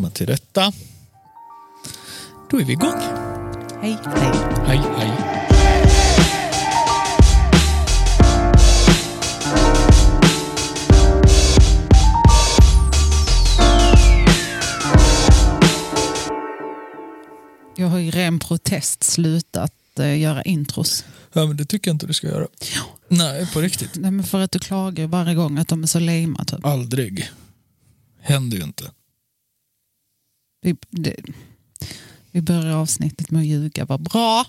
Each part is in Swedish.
komma till rätta. Då är vi igång. Hej, hej. Hej, hej. Jag har i ren protest slutat eh, göra intros. Ja, men det tycker jag inte du ska göra. Nej, på riktigt. Nej, men för att du klagar varje gång att de är så lame. Typ. Aldrig. Händer ju inte. Vi, det, vi börjar avsnittet med att ljuga. Vad bra!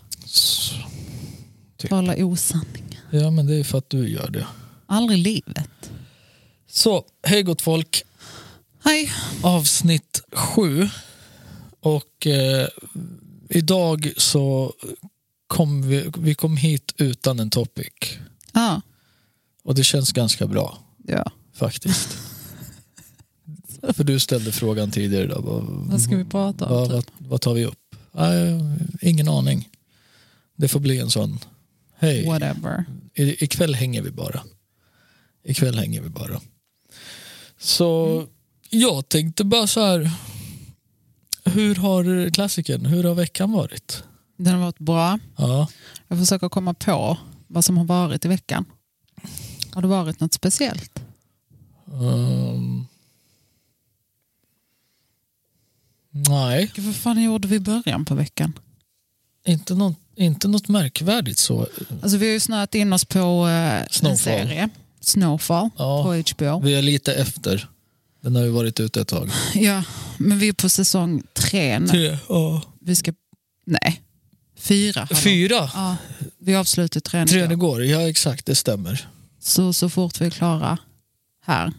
Typ. Tala osanning. Ja, men det är för att du gör det. Aldrig i livet. Så, hej gott folk. Hej. Avsnitt sju. Och eh, idag så kom vi, vi kom hit utan en topic. Ja. Och det känns ganska bra ja. faktiskt. För du ställde frågan tidigare. Då, vad, Vad ska vi prata om? vad, typ? vad, vad tar vi upp? Nej, ingen aning. Det får bli en sån. Hej, Whatever. I, ikväll hänger vi bara. Ikväll hänger vi bara. Så jag tänkte bara så här. Hur har klassiken, hur har veckan varit? Den har varit bra. Ja, Jag försöker komma på vad som har varit i veckan. Har det varit något speciellt? ehm. Nej, Gud, vad fan gjorde vi i början på veckan? inte något, inte något märkvärdigt så. Alltså vi har ju snöat in oss på eh, en Snowfall. serie. Snowfall Ja. på HBO. Vi är lite efter. Den har ju varit ute ett tag. Ja, men vi är på säsong tre nu. Tre, ja. Vi ska... Nej, fyra. hallå. Fyra? Ja, vi avslutade trean Tre igår. går, ja exakt det stämmer. Så, så fort vi är klara här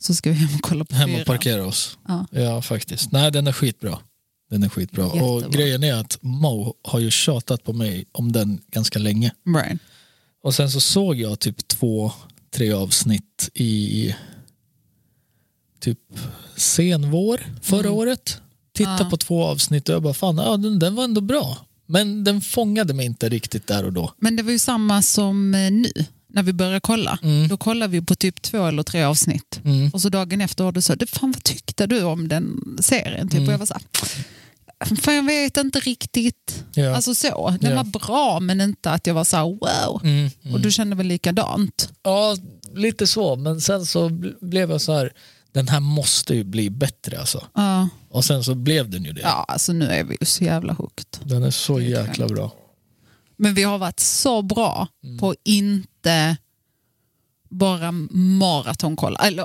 så ska vi hem och kolla på Hem och parkera oss. Ja. Ja faktiskt. Nej den är skitbra. Den är skitbra. Jättebra. Och grejen är att Mo har ju tjatat på mig om den ganska länge. Right. Och sen så såg jag typ två, tre avsnitt i typ sen vår förra Mm. året. Titta Ja. på två avsnitt och jag bara fan, ja, den, den var ändå bra. Men den fångade mig inte riktigt där och då. Men det var ju samma som eh, nu när vi började kolla. Mm. Då kollade vi på typ två eller tre avsnitt. Mm. Och så dagen efter var du "Du, fan vad tyckte du om den serien? Typ. Mm. Och jag var så här, fan jag vet inte riktigt. Ja. Alltså så, den Ja. var bra men inte att jag var så här, wow. Mm, mm. Och du kände väl likadant? Ja, lite så. Men sen så bl- blev jag så här, den här måste ju bli bättre alltså. Ja, Och sen så blev den ju det. ja alltså nu är vi ju så jävla hooked. Den är så jäkla bra. Men vi har varit så bra Mm. på att inte bara maratonkolla. Eller,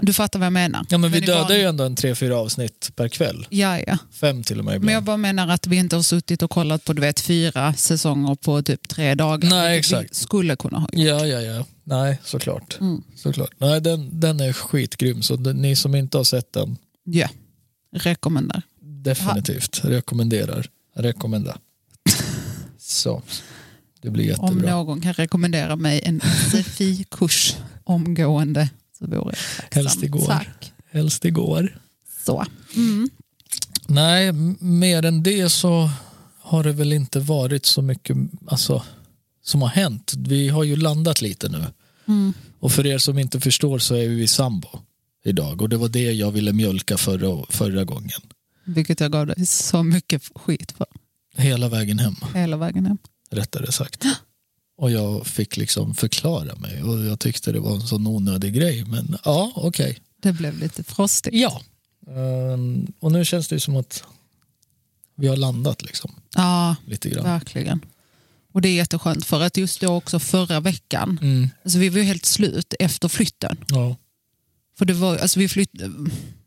du fattar vad jag menar. Ja men vi i dödar van- ju ändå en tre, fyra avsnitt per kväll. Ja, ja. Fem till och med Men jag ibland. bara menar att vi inte har suttit och kollat på du vet, fyra säsonger på typ tre dagar. Nej, exakt. Vi skulle kunna ha gjort. Ja, ja, ja. Nej, såklart. Mm. såklart. Nej, den, den är skitgrym. Så ni som inte har sett den, Ja, rekommenderar. definitivt rekommenderar. Rekommenda. Så, det blir Om jättebra. någon kan rekommendera mig en SFI-kurs omgående så vore jag. Helst igår. Tack. Helst igår. Så. Mm. Nej, mer än det så har det väl inte varit så mycket alltså, som har hänt. Vi har ju landat lite nu. Mm. Och för er som inte förstår så är vi sambo idag. Och det var det jag ville mjölka förra, förra gången. Vilket jag gav dig så mycket skit för Hela vägen hem, hela vägen hem. rättare sagt. Och jag fick liksom förklara mig och jag tyckte det var en sån onödig grej. Men ja, okej. Det blev lite frostigt. Ja. Ehm, och nu känns det ju som att vi har landat liksom Ja, lite grann. verkligen. Och det är jätteskönt för att just då också förra veckan, Mm, alltså vi var ju helt slut efter flytten. ja. För det var, alltså vi, flytt,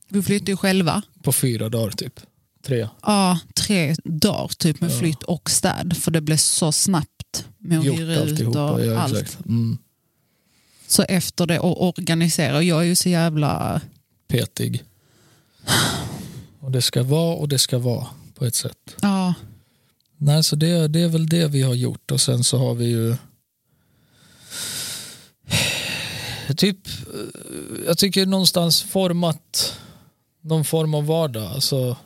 vi flyttade ju själva. På fyra dagar typ. Tre. Ja, tre dagar typ med Ja. flytt och städ. För det blev så snabbt med att hyra ut och Ja, allt. Mm. Så efter det och organisera. Jag är ju så jävla... Petig. Och det ska vara och det ska vara på ett sätt. Ja, Nej, så det, det är väl det vi har gjort och sen så har vi ju typ, jag tycker någonstans format någon form av vardag. Alltså,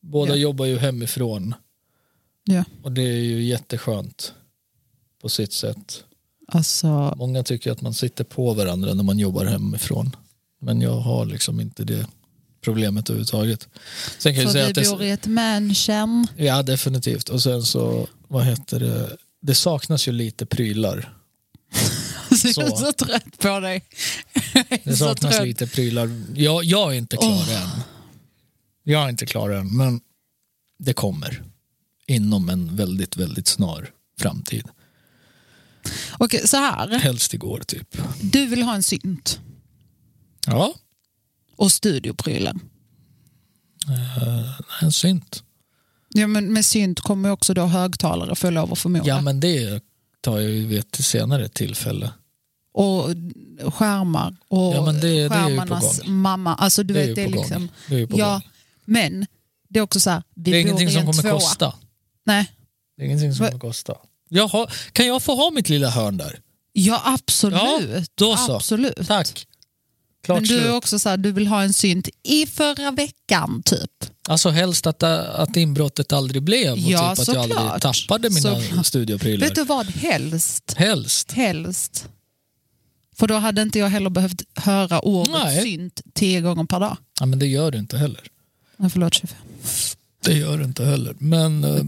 båda Ja. jobbar ju hemifrån ja. och det är ju jätteskönt på sitt sätt. Alltså, Många tycker att man sitter på varandra när man jobbar hemifrån. Men jag har liksom inte det problemet överhuvudtaget. Sen kan Så säga vi att det, bor i ett mansion. Ja, definitivt. Och sen så, vad heter det, det saknas ju lite prylar. Så. Jag är Så. trött på dig. Det saknas trött. lite prylar. Jag, jag är inte klar Åh. än. Jag är inte klar än, men det kommer. Inom en väldigt, väldigt snar framtid. Okej, så här. Helst igår typ. Du vill ha en synt Ja, och studioprylar. en synt. Ja, men med synt kommer också då högtalare jag lov att förmoda. Ja, men det tar jag ju vid ett senare tillfälle. Och skärmar och Ja, det- det är skärmarnas gång. mamma. Alltså, du Det är vet, ju det är gång. liksom, Det är ju på ja, gång. Men det är också så här. Vi Det är ingenting som kommer tvåa. kosta. Nej, Det är ingenting som Va- kommer kosta. Jag har, kan jag få ha mitt lilla hörn där? ja absolut. då så. absolut. Tack. Klart Men du är också så här, du vill ha en synt i förra veckan typ. Alltså helst att, att inbrottet aldrig blev och Ja, typ att jag aldrig tappade mina Såklart. studioprylar. Vet du vad? Helst. Helst. Helst. För då hade inte jag heller behövt höra ordet Nej. synt tio gånger per dag. Ja, men det gör du inte heller. Nej, förlåt 25. Det gör du inte heller. Men, eh,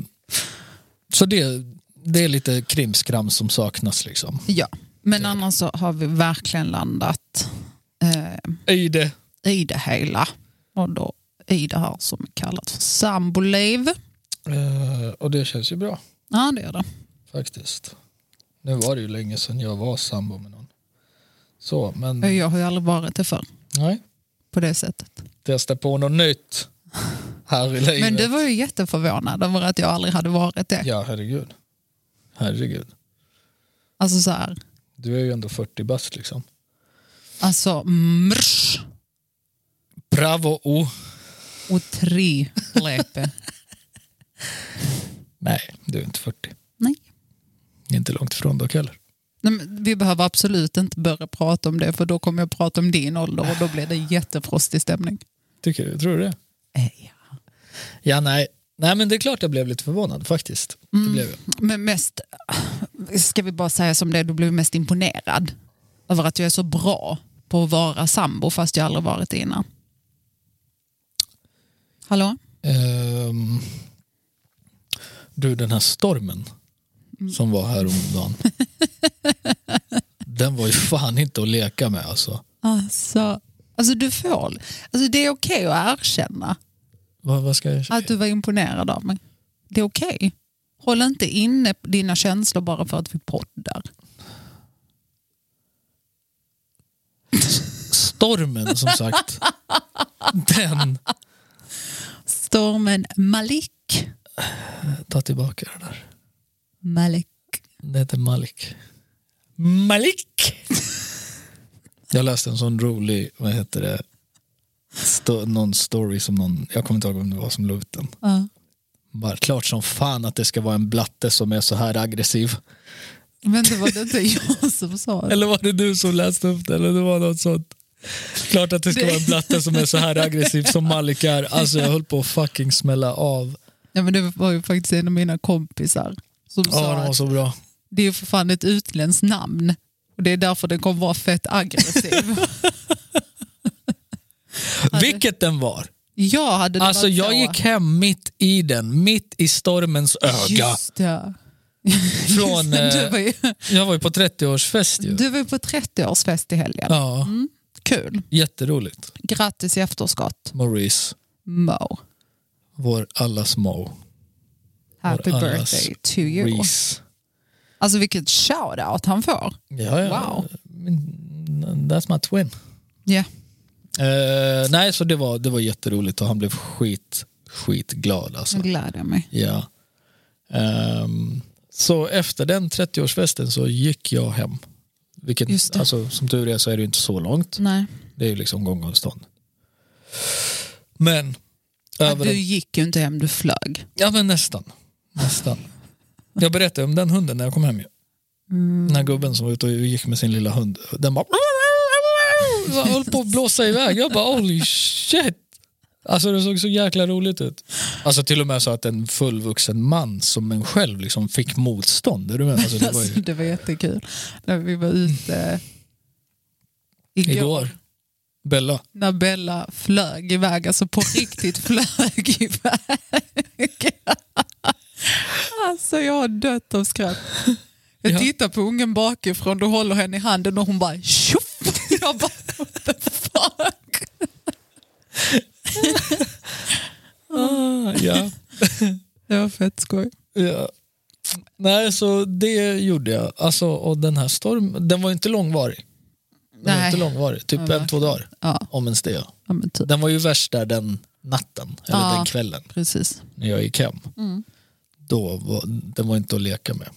så det, det är lite krimskrams som saknas. Liksom. Ja, men annars så har vi verkligen landat eh, I det. i det hela. Och då i det här som är kallat för samboliv. Eh, och det känns ju bra Ja, det är det. faktiskt. Nu var det ju länge sedan jag var sambo med någon. Så, men Jag har ju aldrig varit det förr nej. på det sättet. Testa på något nytt här i livet. Men du var ju jätteförvånad över att jag aldrig hade varit det. Ja, herregud. Herregud. Alltså så här, Du är ju ändå 40 bast liksom. alltså mrsch Bravo. Oh. och tre läpe. Nej, du är inte 40. Nej. Inte långt ifrån dock heller. Nej, vi behöver absolut inte börja prata om det för då kommer jag prata om din ålder och då blir det jättefrostig stämning. Tycker du? Tror du det? Eh, ja. Ja, nej. Nej, men det är klart jag blev lite förvånad faktiskt. Det blev jag. Men mest, ska vi bara säga som det, du blev mest imponerad över att jag är så bra på att vara sambo fast jag aldrig varit det innan. Hallå? Ehm, du, den här stormen som var här om dagen. den var ju fan inte att leka med alltså. Alltså, alltså du får, alltså det är okej att erkänna Vad, vad ska jag att du var imponerad av mig. Det är okej. Håll inte inne dina känslor bara för att vi poddar. Stormen som sagt. den. Stormen Malik. Ta tillbaka det där. Malik. Det heter Malik. Malik! Jag läste en sån rolig, vad heter det, Sto- någon story som någon, jag kommer inte ihåg vem det var som la ut den. Ja. Bara, klart som fan att det ska vara en blatte som är så här aggressiv. Men det var det inte jag som sa det. Eller var det du som läste upp det? Eller det var något sånt. Klart att det ska vara en blatte som är så här aggressiv som Malik är. Alltså jag höll på att fucking smälla av. Ja, men det var ju faktiskt en av mina kompisar som Ja, sa det var så bra. det är ju för fan ett utländskt namn. Och det är därför den kommer vara fett aggressiv. Vilket den var. jag hade det Alltså varit jag så. gick hem mitt i den, mitt i stormens öga. Just det. Från, du, eh, var ju, Jag var ju på 30-årsfest ju. du var ju på 30-årsfest i helgen. Ja, Kul. jätteroligt. Grattis i efterskott. Maurice, Mo. vår allas Mo. Happy Vår allas birthday to you. Reese. Alltså vilket shout-out han får. Ja, ja. Wow. That's my twin. Ja. Eh, nej, så det var, det var jätteroligt och han blev skit, skitglad alltså. Nu gläder jag mig. Ja. Ehm, så efter den 30-årsfesten så gick jag hem. Vilket, alltså, som tur är så är det inte så långt. Nej. Det är ju liksom gångavstånd. Men, Ja, du gick ju inte hem, du flög. ja men nästan. nästan. Jag berättade om den hunden när jag kom hem. ju. Mm. Den här gubben som var ute och gick med sin lilla hund. Den bara... Jag höll på att blåsa iväg. Jag bara holy shit. Alltså det såg så jäkla roligt ut. Alltså till och med så att en fullvuxen man som en själv liksom fick motstånd. Är du med? Alltså, det var ju, det var jättekul. När vi var ute igår. igår. Bella. när Bella flög iväg, alltså på riktigt flög iväg. Alltså jag har dött av skratt. Jag Ja. tittar på ungen bakifrån, du håller henne i handen och hon bara tjoff! Jag bara what the fuck? Ah, ja. Det var fett skoj. ja. Nej, så det gjorde jag. Alltså, och den här stormen, den var inte långvarig. Den var Nej. inte långvarig, typ en, två dagar. Ja, Om ens det. ja typ. Den var ju värst där den natten, eller Ja. den kvällen, Precis. när jag gick hem. Mm. Då var, den var inte att leka med.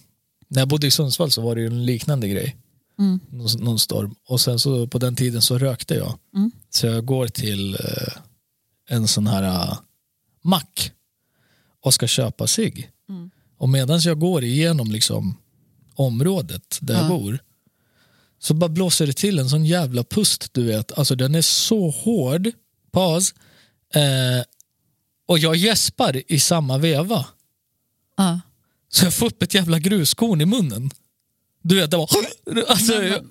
När jag bodde i Sundsvall så var det ju en liknande grej. Mm. Någon, någon storm. Och sen så på den tiden så rökte jag. Mm. Så jag går till eh, en sån här uh, mack och ska köpa sig. Mm. Och medan jag går igenom liksom området där jag Ja. bor så bara blåser det till en sån jävla pust du vet. Alltså den är så hård. Paus. Eh, och jag gäspar i samma veva. Ja. Så jag får upp ett jävla gruskorn i munnen. Du vet, det var... Alltså, jag,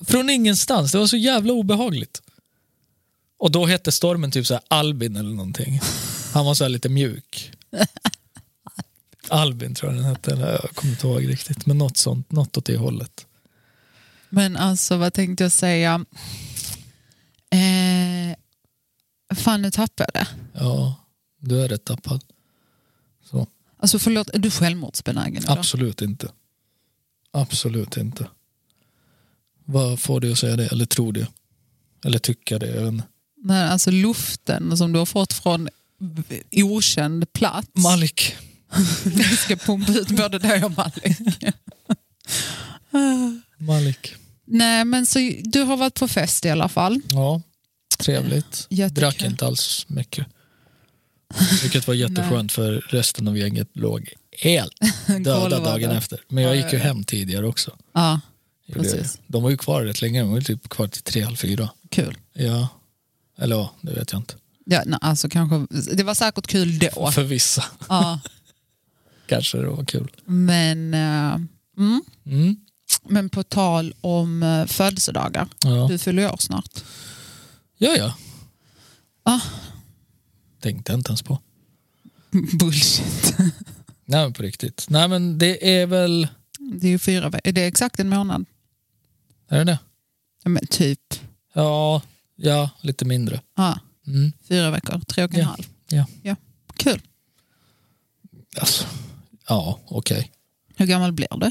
från ingenstans. Det var så jävla obehagligt. Och då hette stormen typ så Albin eller någonting. Han var så här lite mjuk. Albin tror jag den hette. Eller Jag kommer inte ihåg riktigt. Men något sånt. Något åt det hållet. Men alltså vad tänkte jag säga? Eh, fan nu tappade jag det. Ja, du är rätt tappad. Så. Alltså förlåt, är du självmordsbenägen idag? Absolut inte. Absolut inte. Vad får du att säga det? Eller tror det? Eller tycka det? Jag. Men alltså luften som du har fått från okänd plats. Malik. Vi ska pumpa ut både dig och Malik. Malik. Nej men så du har varit på fest i alla fall. Ja, trevligt. Jättekul. Drack inte alls mycket. Vilket var jätteskönt för resten av gänget låg helt döda dagen efter. Men jag Ja, gick ju ja, ja. hem tidigare också. Ja. Precis. De var ju kvar rätt länge, de var ju typ kvar till tre, halv fyra. kul. Ja, eller ja, det vet jag inte. Ja, nej, alltså, kanske, det var säkert kul då. För vissa Ja, kanske det var kul. men, eh, mm. Mm. men på tal om eh, födelsedagar. Ja. Du fyller ju år snart. ja, ja. Ah. Tänkte jag inte ens på. Bullshit. Nej men på riktigt. Nej men det är väl, Det är ju fyra veckor. Är det exakt en månad? är det det? Ja, men typ. Ja, ja lite mindre. Ja, Mm. fyra veckor, tre och en Ja. halv. Ja. Ja. Kul. Alltså, ja, okej. Hur gammal blir du?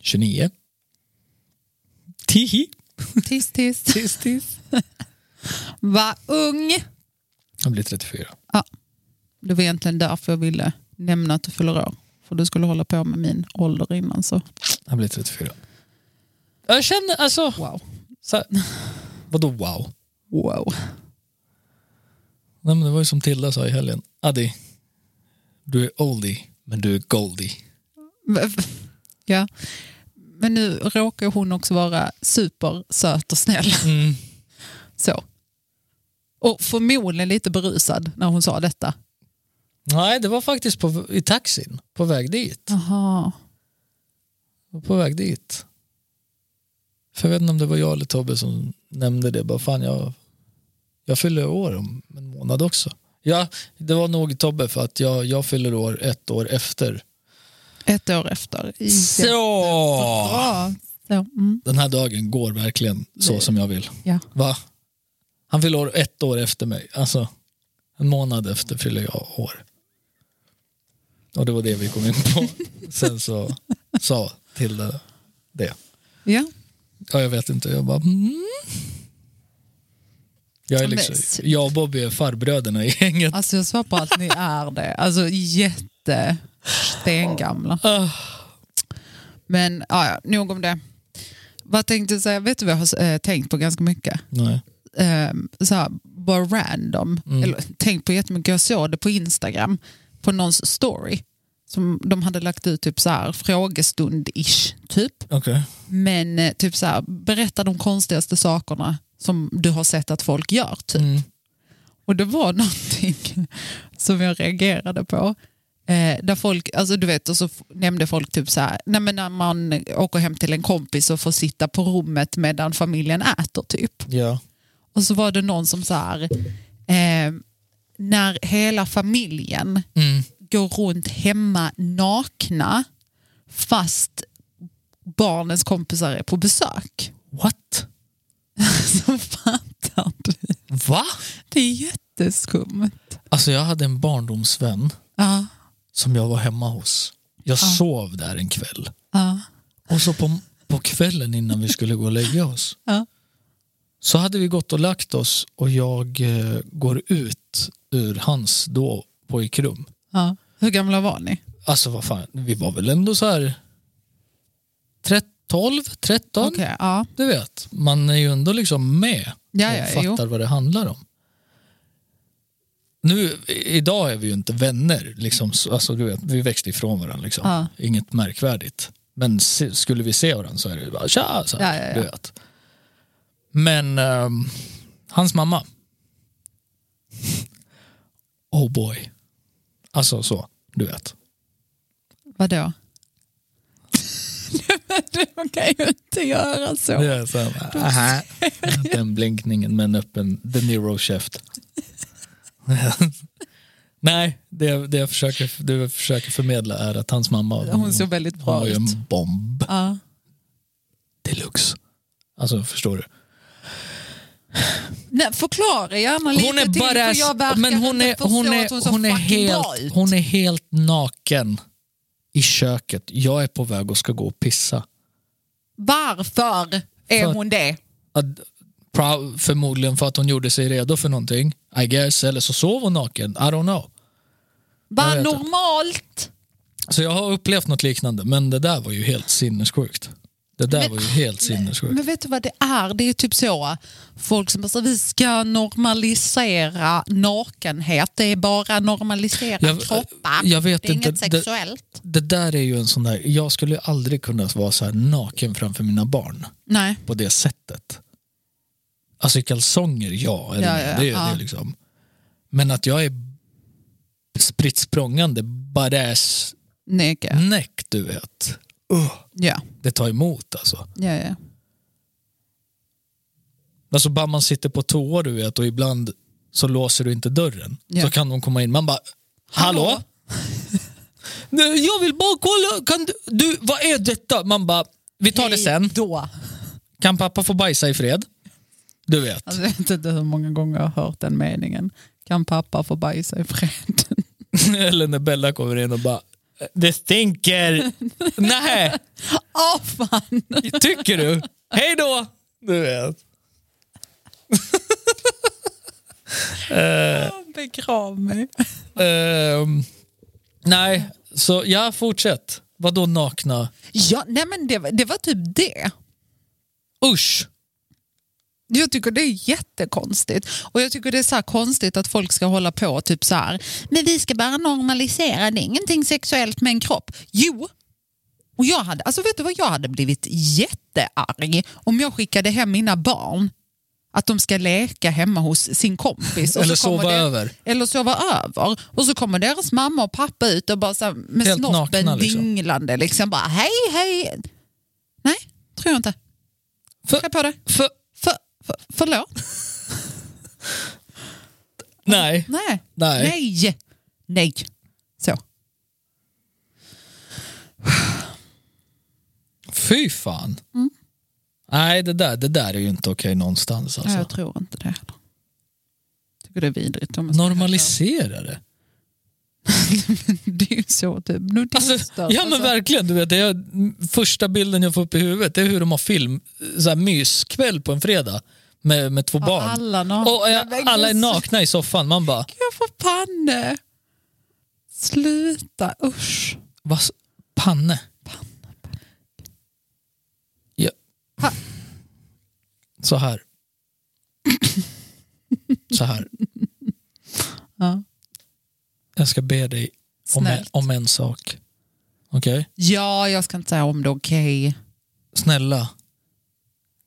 29. Tihi. Tis, tis. Tis, tis. Var ung. Jag blir 34. Det var egentligen därför jag ville nämna att du fyller år. För du skulle hålla på med min ålder innan. Så Jag blir 34. Jag känner alltså... wow. Så vadå wow? Wow. Nej, men det var ju som Tilda sa i helgen. Addi, du är oldie, men du är goldie. Ja. Men nu råkar hon också vara supersöt och snäll. Mm. Så. Och förmodligen lite berusad när hon sa detta. Nej, det var faktiskt på, i taxin, på väg dit. Jaha. På väg dit. För jag vet inte om det var jag eller Tobbe som nämnde det. Bara fan, jag, jag fyller år om en månad också. Ja, det var nog Tobbe för att jag, jag fyller år ett år efter. Ett år efter. Så! Så. Mm. Den här dagen går verkligen så som jag vill. Ja. Va? Han fyller år ett år efter mig. Alltså, en månad efter fyller jag år. Och det var det vi kom in på. Sen så sa Tilde det. ja. Ja, jag vet inte. Jag bara... Mm. Jag, är liksom, jag och Bobby är farbröderna i gänget. Alltså jag svär på att ni är det. Alltså jätte stengamla. Ah, Men ja, nog om det. Vad tänkte jag säga? Vet du vad jag har eh, tänkt på ganska mycket? nej. Eh, så här, bara random. Mm. Eller, tänkt på jättemycket. Jag såg det på Instagram. På någons story. Som de hade lagt ut typ så här frågestund-ish. Typ. Okej. Men eh, typ så här, berätta de konstigaste sakerna som du har sett att folk gör. Typ. Mm. Och det var någonting som jag reagerade på. Eh, där folk, alltså du vet, och så nämnde folk typ så här, nej men när man åker hem till en kompis och får sitta på rummet medan familjen äter typ. Ja. Och så var det någon som så här, eh, när hela familjen Mm. går runt hemma nakna fast barnens kompisar är på besök. What? Så fattar du? Va? Det är jätteskumt. Alltså jag hade en barndomsvän Ja, som jag var hemma hos. Jag sov där en kväll. ja, Och så på, på kvällen innan vi skulle gå och lägga oss ja. Så hade vi gått och lagt oss och jag eh, går ut ur hans då pojkrum. ja. Hur gamla var ni? Alltså vad fan, vi var väl ändå så här 13, 12, 13. Okej, ja. Du vet, man är ju ändå liksom med Ja, och ja, fattar jo. vad det handlar om. Nu, idag är vi ju inte vänner, liksom, så- alltså, du vet, vi växte ifrån varandra. Liksom. Ja. Inget märkvärdigt. Men skulle vi se varandra så är det bara tja, så här, Ja, ja, ja. du vet. Men ehm, hans mamma. Oh boy. Alltså så, du vet. Vadå? du kan ju inte göra så. Det är så här, aha. Den blinkningen med en öppen De Niro-käft. Nej, det, det, jag försöker, det jag försöker förmedla är att hans mamma Hon såg väldigt hon bra var ju en bomb Ja. deluxe. Alltså förstår du? Nej, förklara gärna lite Hon är till, bara, för jag verkar men hon är, hon är, att hon, hon, är helt, hon är helt naken i köket. Jag är på väg och ska gå och pissa. Varför är För- hon det? Att, förmodligen för att hon gjorde sig redo för någonting. I guess. Eller så sov hon naken. I don't know. Inte. normalt. Så jag har upplevt något liknande, men det där var ju helt sinnessjukt. Det där Men- var ju helt sinnessjukt. Men vet du vad det är? Det är typ så. Folk som bara, vi ska normalisera nakenhet. Det är bara normalisera Jag- kroppar. jag vet det är inte, inget det- sexuellt. Det där är ju en sån där, jag skulle ju aldrig kunna vara så här naken framför mina barn Nej. på det sättet. Alltså i kalsonger, ja. Eller Ja, ja, det, är ja. det liksom. Men att jag är spritt språngande badass näck, du vet. Uh, Ja. det tar emot alltså. Ja, ja. Alltså bara man sitter på toa du vet och ibland så låser du inte dörren. Ja. Så kan de komma in. Man bara, hallå? Hallå? Jag vill bara kolla, kan du, du, vad är detta? Man bara, vi tar det Hej sen. Då. Kan pappa få bajsa i fred? Du vet. Alltså, jag vet inte hur många gånger jag har hört den meningen. Kan pappa få bajsa i fred? Eller när Bella kommer in och bara, det stinker. Nej, Åh fan! tycker du? Hej då! Du vet. Begrav mig. Ehm, nej, så ja, fortsätt. Vadå nakna? Ja, nej men det, var- det var typ det. Usch! Jag tycker det är jättekonstigt. Och jag tycker det är så konstigt att folk ska hålla på typ så här. Men vi ska bara normalisera, det är ingenting sexuellt med en kropp. Jo! Och jag hade, alltså vet du vad, jag hade blivit jättearg om jag skickade hem mina barn att de ska leka hemma hos sin kompis. Eller sova det- över. Eller sova över. Och så kommer deras mamma och pappa ut och bara så här, med Helt snoppen nakna, liksom. dinglande. Liksom bara hej hej. Nej, tror jag inte. För, på det. för, förlåt? nej. Nej. Nej. Nej. Nej. Så. Fy fan. Mm. Nej, det där, det där är ju inte okej någonstans. Alltså. Jag tror inte det heller. tycker det är vidrigt. om Normalisera det. Det är ju så typ. Nudister. Alltså, ja men Alltså, verkligen. Du vet, det är, första bilden jag får upp i huvudet det är hur de har film, så här, myskväll på en fredag med, med två Ja, barn. alla nakna. Och, eh, Men alla är nakna i soffan. Man bara, Jag får panne. Sluta, usch. vad, s- panne? Ja. Så här. Så här. Ja. Jag ska be dig om en, om en sak. Okej? ja, jag ska inte säga om det okej. Snälla,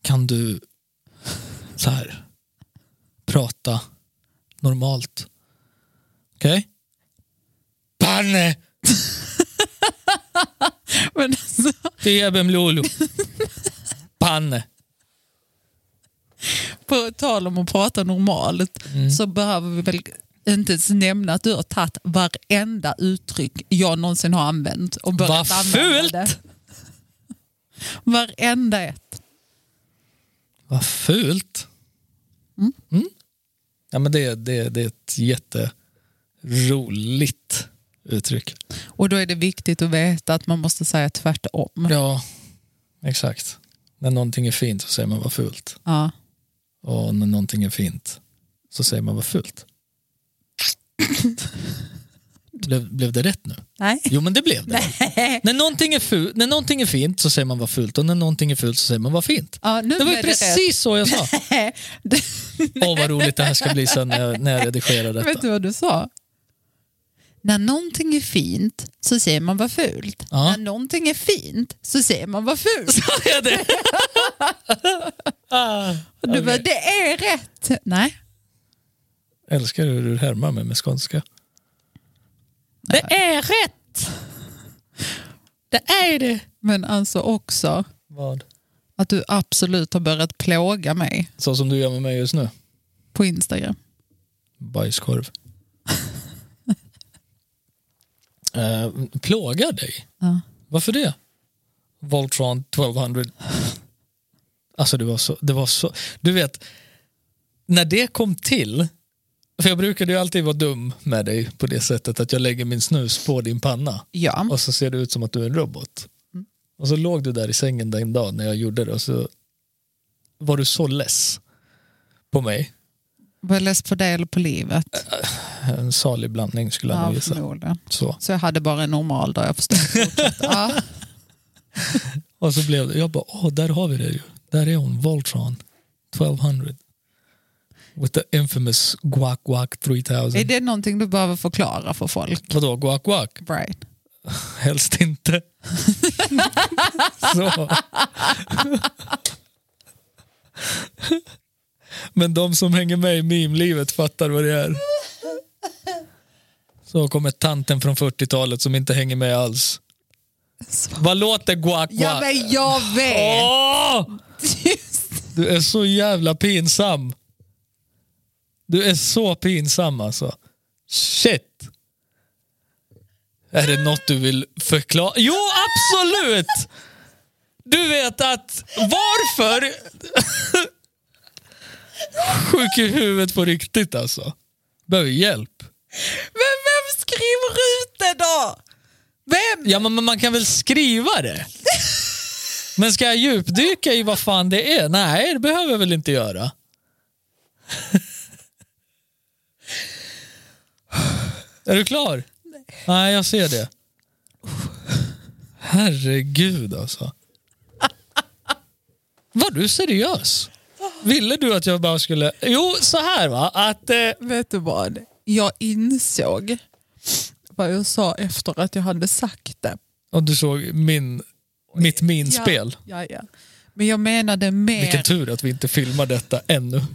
kan du så här prata normalt? Okej? Panne! Men alltså, Febem Lolo. Panne. på tal om att prata normalt så behöver vi väl inte ens nämna att du har tagit varenda uttryck jag någonsin har använt och börjat Vad fult! det. Varenda ett. Vad fult. Mm. Ja, men det, det, det är ett jätteroligt uttryck. Och då är det viktigt att veta att man måste säga tvärtom. Ja, exakt. När någonting är fint så säger man vad fult. Ja. Och när någonting är fint så säger man vad fult. blev, blev det rätt nu? Nej. Jo men det blev det. När någonting, är ful, när någonting är fint så säger man vad fult och när någonting är fult så säger man vad fint. Ja, nu Det var ju blev rätt. precis så jag sa. Åh vad roligt det här ska bli sen när jag, när jag redigerar Vet detta. du vad du sa? När någonting är fint så säger man vad fult. Ja. När någonting är fint så säger man vad fult. Sa jag det? ah, Du bara, okej. det är rätt. Nej. Älskar hur du härmar mig med skånska. Det är rätt! Det är det. Men alltså också Vad? att du absolut har börjat plåga mig Så som du gör med mig just nu. på Instagram. Bajskorv. uh, plågar dig? Ja. Varför det? Voltron 1200. Alltså det var så, det var så. Du vet, när det kom till, för jag brukade ju alltid vara dum med dig på det sättet att jag lägger min snus på din panna Ja. och så ser det ut som att du är en robot. Och så låg du där i sängen den dagen när jag gjorde det och så var du så less på mig. Var jag less på det eller på livet? En salig blandning skulle jag nog gissa. Så. Så jag hade bara en normal dag, jag förstår. Ja. Och så blev det, jag bara, åh, där har vi det ju. Där är hon, Voltron 1200. With the infamous guac guac 3000. Är det någonting du behöver förklara för folk? Vadå, guac guac? Brian? Helst inte. så. Men de som hänger med i meme-livet fattar vad det är. Så kommer tanten från 40-talet som inte hänger med alls. Vad låter guac guac? Ja, men jag vet! Åh! Du är så jävla pinsam. Du är så pinsam alltså. Shit. Är det något du vill förklara? Jo, absolut! Du vet att varför... Sjuk i huvudet på riktigt alltså. Behöver hjälp. Men vem skriver ut det då? Vem? Ja, men man kan väl skriva det? Men ska jag djupdyka i vad fan det är? Nej, det behöver jag väl inte göra. Är du klar? Nej. jag ser det. Herregud alltså. Var du seriös? Ville du att jag bara skulle... Jo, så här va. Att, eh, Vet du vad? Jag insåg vad jag sa efter att jag hade sagt det. och du såg min, mitt minspel. Ja, ja, ja. Men jag menade mer... Vilken tur att vi inte filmar detta ännu.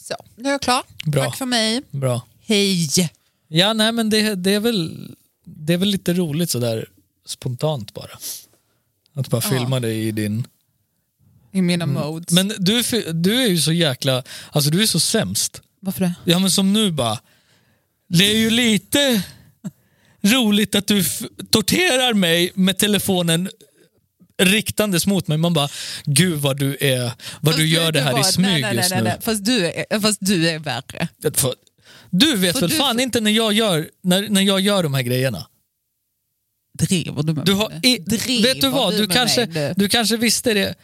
Så, nu är jag klar. Bra. Tack för mig. Bra. Hej! Ja, nej men det, det, är väl, det är väl lite roligt sådär spontant bara. Att bara Ja. filma dig i din... I mina modes. Men du, du är ju så jäkla... Alltså du är så sämst. Varför det? Ja men som nu bara. Det är ju lite roligt att du torterar mig med telefonen riktandes mot mig. Man bara, gud vad du är, vad du Fast gör vet det här vad? i smyg nej, nej, just nej, nu. Fast, du är, fast du är värre. Du vet För väl du- fan inte när jag, gör, när, när jag gör de här grejerna? Driver du med Du har, i, Driver vet du vad, du, med kanske, mig nu? du kanske visste det.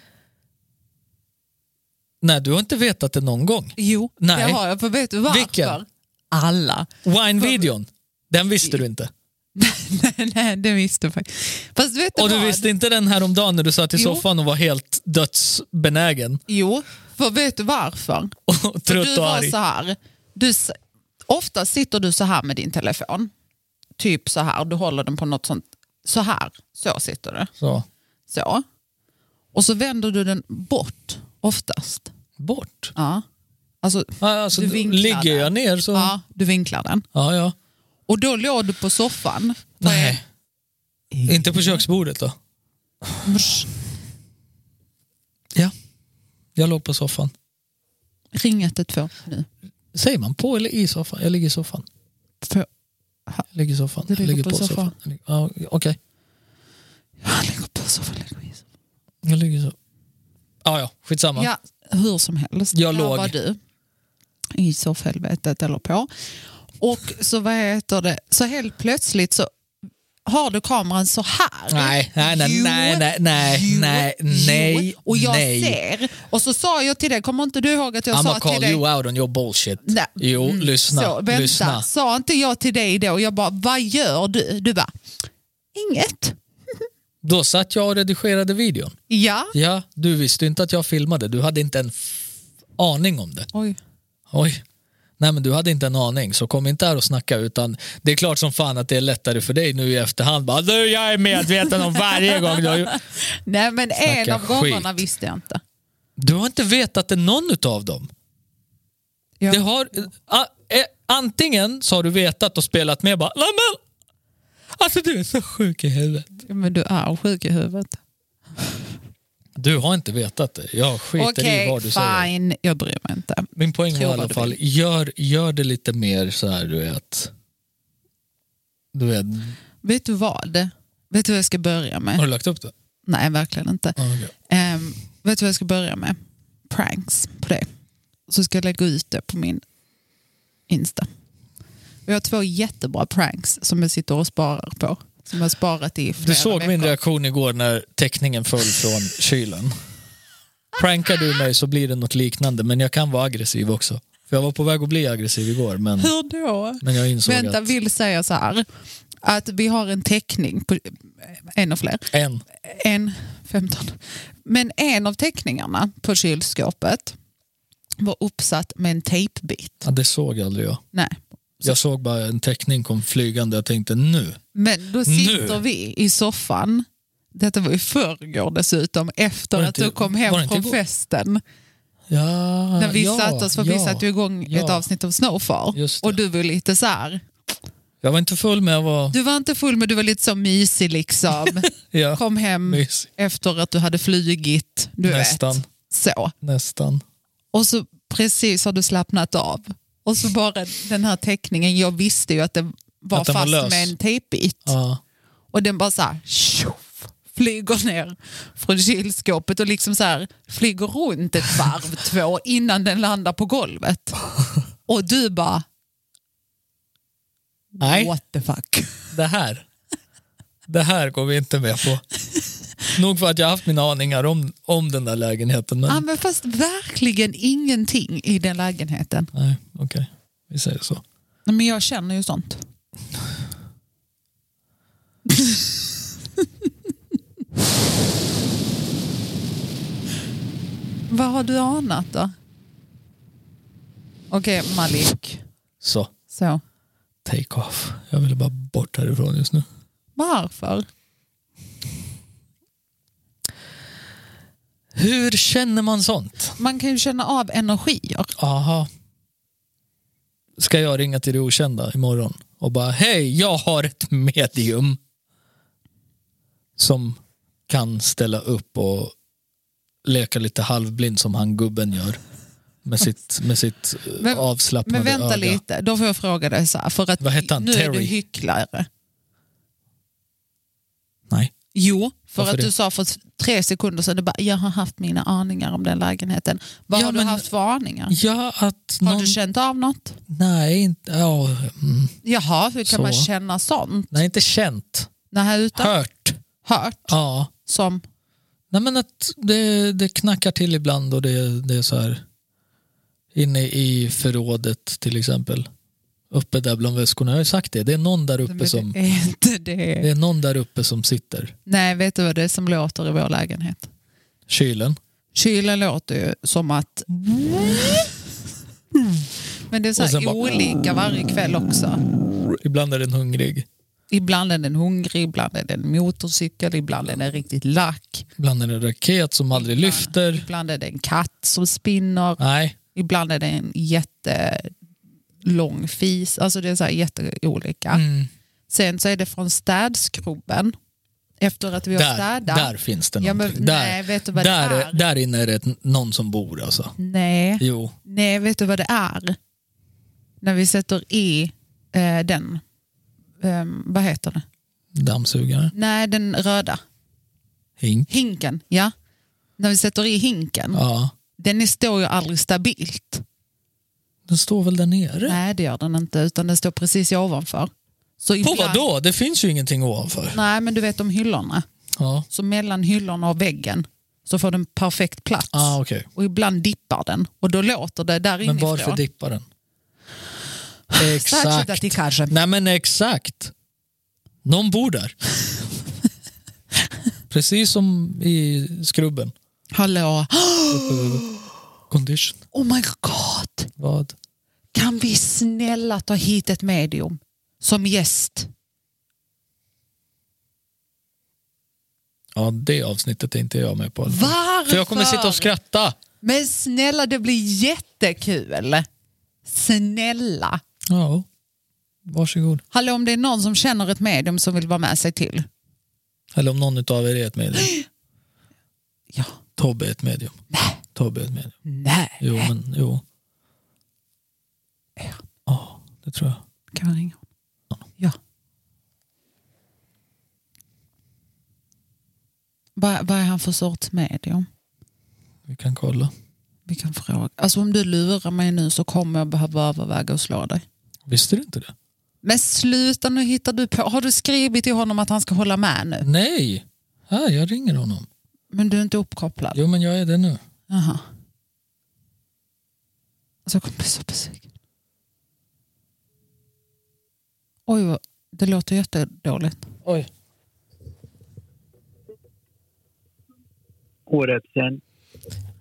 Nej, du har inte vetat det någon gång. Jo, Nej. det har jag. För vet du varför? Vilken? Alla. Wine-videon, den visste du inte. Nej, nej, det visste jag faktiskt. Fast vet du Och du vad? visste inte den här om dagen när du satt i Jo. soffan och var helt dödsbenägen Jo, för vet du varför? och För trött du och var arg. så här. Du, s- ofta sitter du så här med din telefon. Typ så här, du håller den på något sånt. Så här, så sitter du. Så, Så. Och så vänder du den bort oftast. bort. Ja. Alltså, Ja, Alltså, Du vinklar ligger jag ner så... ja, du vinklar den. Ja, ja. Och då låg du på soffan. Nej, inte på köksbordet då. Ja, jag låg på soffan. Ring 112 nu. Säger man på eller i soffan? Jag ligger i soffan. Jag ligger i soffan. Du Jag ligger ligger på soffan. Ligger- Ja, Okej, jag ligger på soffan. Ligger i soffan. jag ligger så. Ja, ja, skitsamma. Ja, hur som helst. Jag Där låg. var du i soffhelvetet eller på. Och så vad heter det, så helt plötsligt så har du kameran så här. Nej, nej, nej, nej, nej, nej, nej, nej, Och jag nej. ser, och så sa jag till dig, kommer inte du ihåg att jag I'm sa gonna till call dig you out on your bullshit. Nej. Jo, Mm, lyssna. Så, vänta, lyssna. sa inte jag till dig då? Jag bara, vad gör du? Du bara, inget. Då satt jag och redigerade videon. Ja. Ja, du visste inte att jag filmade. Du hade inte en aning om det. Oj. Oj. Nej men du hade inte en aning, så kom inte här och snacka utan det är klart som fan att det är lättare för dig nu i efterhand. Bara, du, jag är medveten om varje gång du har gjort-" Nej men en av gångerna visste jag inte. Du har inte vetat det någon av dem. Ja. Det har, a, eh, antingen så har du vetat och spelat med bara, Nej, men, alltså du är så sjuk i huvudet. Men du är sjuk i huvudet. Du har inte vetat det. Jag skiter Okej, i vad du säger. fine. Jag bryr mig inte. Min poäng var i Tror alla fall, gör, gör det lite mer så här du vet. Du vet, Vet du vad? Vet du vad jag ska börja med? har du lagt upp det? Nej, verkligen inte. Ja, okej. Ehm, vet du vad jag ska börja med? Pranks på det. Så ska jag lägga ut det på min Insta. Vi har två jättebra pranks som jag sitter och sparar på. Som jag sparat i flera Du såg veckor. min reaktion igår när teckningen föll från kylen. Prankar du mig så blir det något liknande men jag kan vara aggressiv också. För jag var på väg att bli aggressiv igår men, Hur då? men jag insåg Vänta, att vill säga så här. Att vi har en teckning, på, en och fler, en, en 15. Men en av teckningarna på kylskåpet var uppsatt med en tejpbit. ja, det såg aldrig jag. Nej. Jag såg bara en teckning kom flygande och tänkte nu. Men då sitter Nu. vi i soffan, detta var i förrgår dessutom, efter det att inte- du kom hem inte från festen. Ja, När vi ja, satt oss, för ja, vi satte igång ja. ett avsnitt av det. Och du var lite så här, Jag var inte full men jag var du var inte full men du var lite så mysig liksom. ja, Kom hem mysig. efter att du hade flygit, du Nästan. vet. Så. Nästan. Och så precis har du slappnat av. Och så bara den här teckningen, jag visste ju att det var Att den var fast lös. med en tejpbit. Ja. Och den bara så här, tjoff, flyger ner från kylskåpet och liksom så här, flyger runt ett varv två innan den landar på golvet. Och du bara, Nej, what the fuck. det här. Det här går vi inte med på. Nog för att jag haft mina aningar om, om den där lägenheten. Men... Ja, men fast verkligen ingenting i den lägenheten. Nej, okej. Vi säger så. Men jag känner ju sånt. Vad har du anat då? Okej, Malik. Så, Så. take off. Jag ville bara bort härifrån just nu. Varför? Hur känner man sånt? Man kan ju känna av energier. Aha. Ska jag ringa till det okända imorgon och bara hej, jag har ett medium som kan ställa upp och leka lite halvblind som han gubben gör med sitt, med sitt eh, Men- avslappnade Men vänta öga. lite, då får jag fråga dig så här. För att Vad hette han? nu är du Terry? hycklare. Nej. Jo, för Varför att det? du sa för tre sekunder sedan, du bara, jag har haft mina aningar om den lägenheten. Vad Ja, har du men- haft för aningar? Ja, att Har någon... du känt av något? Nej, inte... Ja, mm. Jaha, hur kan Så. man känna sånt? Nej, inte känt. Nej, utan Hört. hört? Ja. Som, Nej, men att det, det knackar till ibland och det, det är så här inne i förrådet till exempel. Uppe där bland väskorna. Jag har ju sagt det. Det är någon där uppe som, det är inte det. det är någon där uppe som sitter. Nej, vet du vad det är som låter i vår lägenhet? Kylen. Kylen låter ju som att... Men det är så här bara- olika varje kväll också. Ibland är den hungrig. Ibland är den hungrig, ibland är den motorcykel, ibland är den riktigt lack. Ibland är det en raket som aldrig lyfter. Ibland är det en katt som spinner. Nej, Ibland är det en jättelång fis. Alltså det är så här jätteolika. Mm. Sen så är det från städskrubben. Efter att vi har Där, städat. där finns det Ja, men någonting. där, nej, vet du vad där, det är? där inne är det någon som bor alltså. Nej. Jo, Nej, vet du vad det är? När vi sätter i eh, den, ehm, vad heter det? dammsugare. Nej, den röda. Hink. Hinken, ja. När vi sätter i hinken. Ja, Den är- står ju aldrig stabilt. Den står väl där nere? Nej, det gör den inte, utan den står precis ovanför. Så. På vad då? Det finns ju ingenting ovanför. Nej, men du vet om hyllorna. Ja. Så mellan hyllorna och väggen så får den perfekt plats. Ah, okay. Och ibland dippar den och då låter det där inifrån. Men varför dippar den? Exakt. Nej men exakt. Någon bor där. Precis som i skrubben. Hallå. Condition. Oh my god! Vad? Kan vi snälla ta hit ett medium som gäst? Ja, det avsnittet är inte jag med på. Varför? För jag kommer sitta och skratta. Men snälla, det blir jättekul. Snälla. Ja, varsågod. Hallå, om det är någon som känner ett medium som vill vara med sig till. Eller om någon av er är ett medium. Ja. Tobbe är ett medium. Tobbe ett medium. Nej. Jo, men jo. Ja. Ja, det tror jag. Kan man ringa honom? Ja. Vad, vad är han för sorts medium? Vi kan kolla. Vi kan fråga. Alltså om du lurar mig nu så kommer jag behöva överväga att slå dig. Visste du inte det? Men sluta nu hittar du på. Har du skrivit till honom att han ska hålla med nu? Nej! Här, jag ringer honom. Men du är inte uppkopplad? Jo, men jag är det nu. Jaha. Alltså jag kommer bli så besviken. Oj, det låter jättedåligt. Oj. Hårrättsen.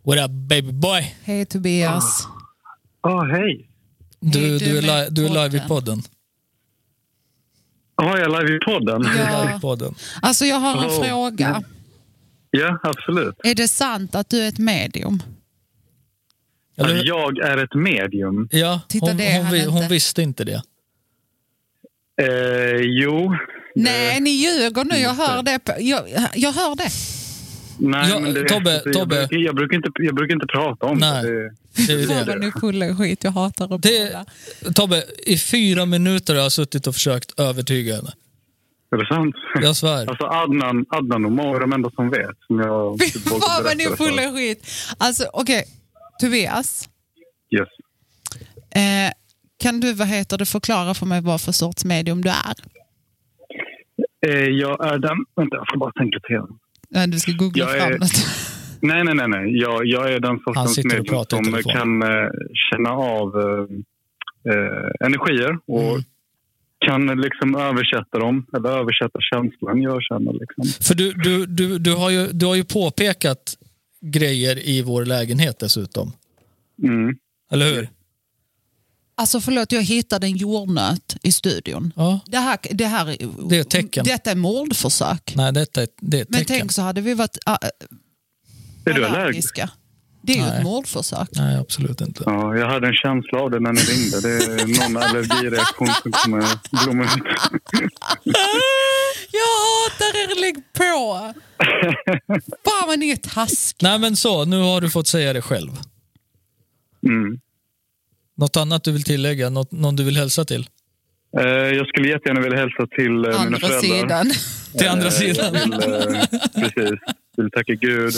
What up baby boy? Hej Tobias. Ja, hej. Du, Hej, du, du är, li- du är live i podden. podden. Har jag live i podden? Du är live Ja. i podden. Alltså jag har en Oh. fråga. Ja, absolut. Är det sant att du är ett medium? Eller, Jag är ett medium. ja, Titta, hon, hon, vi- hon inte. visste inte det. Eh, jo. Nej, ni ljuger nu. Jag hör det. Jag, jag hör det. Nej, Ja, men det, Tobbe, alltså, jag, Tobbe. Brukar, jag, brukar inte, jag brukar inte prata om Nej. det. det, är det. ni fulla i skit. Jag hatar att det prata. Tobbe, i fyra minuter har jag suttit och försökt övertyga henne. Är det sant? Jag svär. Alltså Adnan, Adnan och Mo är de enda som vet. Som jag Fy typ vågar fan vad ni är fulla skit. Alltså okej, Tobias. Yes. Eh, kan du vad heter det, förklara för mig vad för sorts medium du är? Eh, jag är den... Vänta, jag får bara tänka till. Ja, du ska googla Jag är- fram något. Nej, nej, nej. nej. Jag, jag är den sortens medium som kan eh, känna av eh, eh, energier och Mm. Kan liksom översätta dem, eller översätta känslan jag känner. Liksom. För du, du, du, du, har ju, du har ju påpekat grejer i vår lägenhet dessutom. Mm. Eller hur? Alltså förlåt, jag hittade en jordnöt i studion. Ja. Det här, det här Det är ett tecken. Detta är mordförsök. Nej, detta är, det är ett Men tecken. tänk så hade vi varit äh, Är du allergisk? Det är ju Nej. ett mordförsök. Nej, absolut inte. Ja, jag hade en känsla av det när ni ringde. Det är någon allergireaktion som kommer blomma ut. Jag hatar er, lägg på! Fan vad ni är taskiga. Nej, men så. Nu har du fått säga det själv. Mm. Något annat du vill tillägga? Något, någon du vill hälsa till? Eh, jag skulle jättegärna vilja hälsa till eh, mina Andra föräldrar. sidan. Till andra Eh, sidan? Vill, eh, precis. Vill tacka Gud,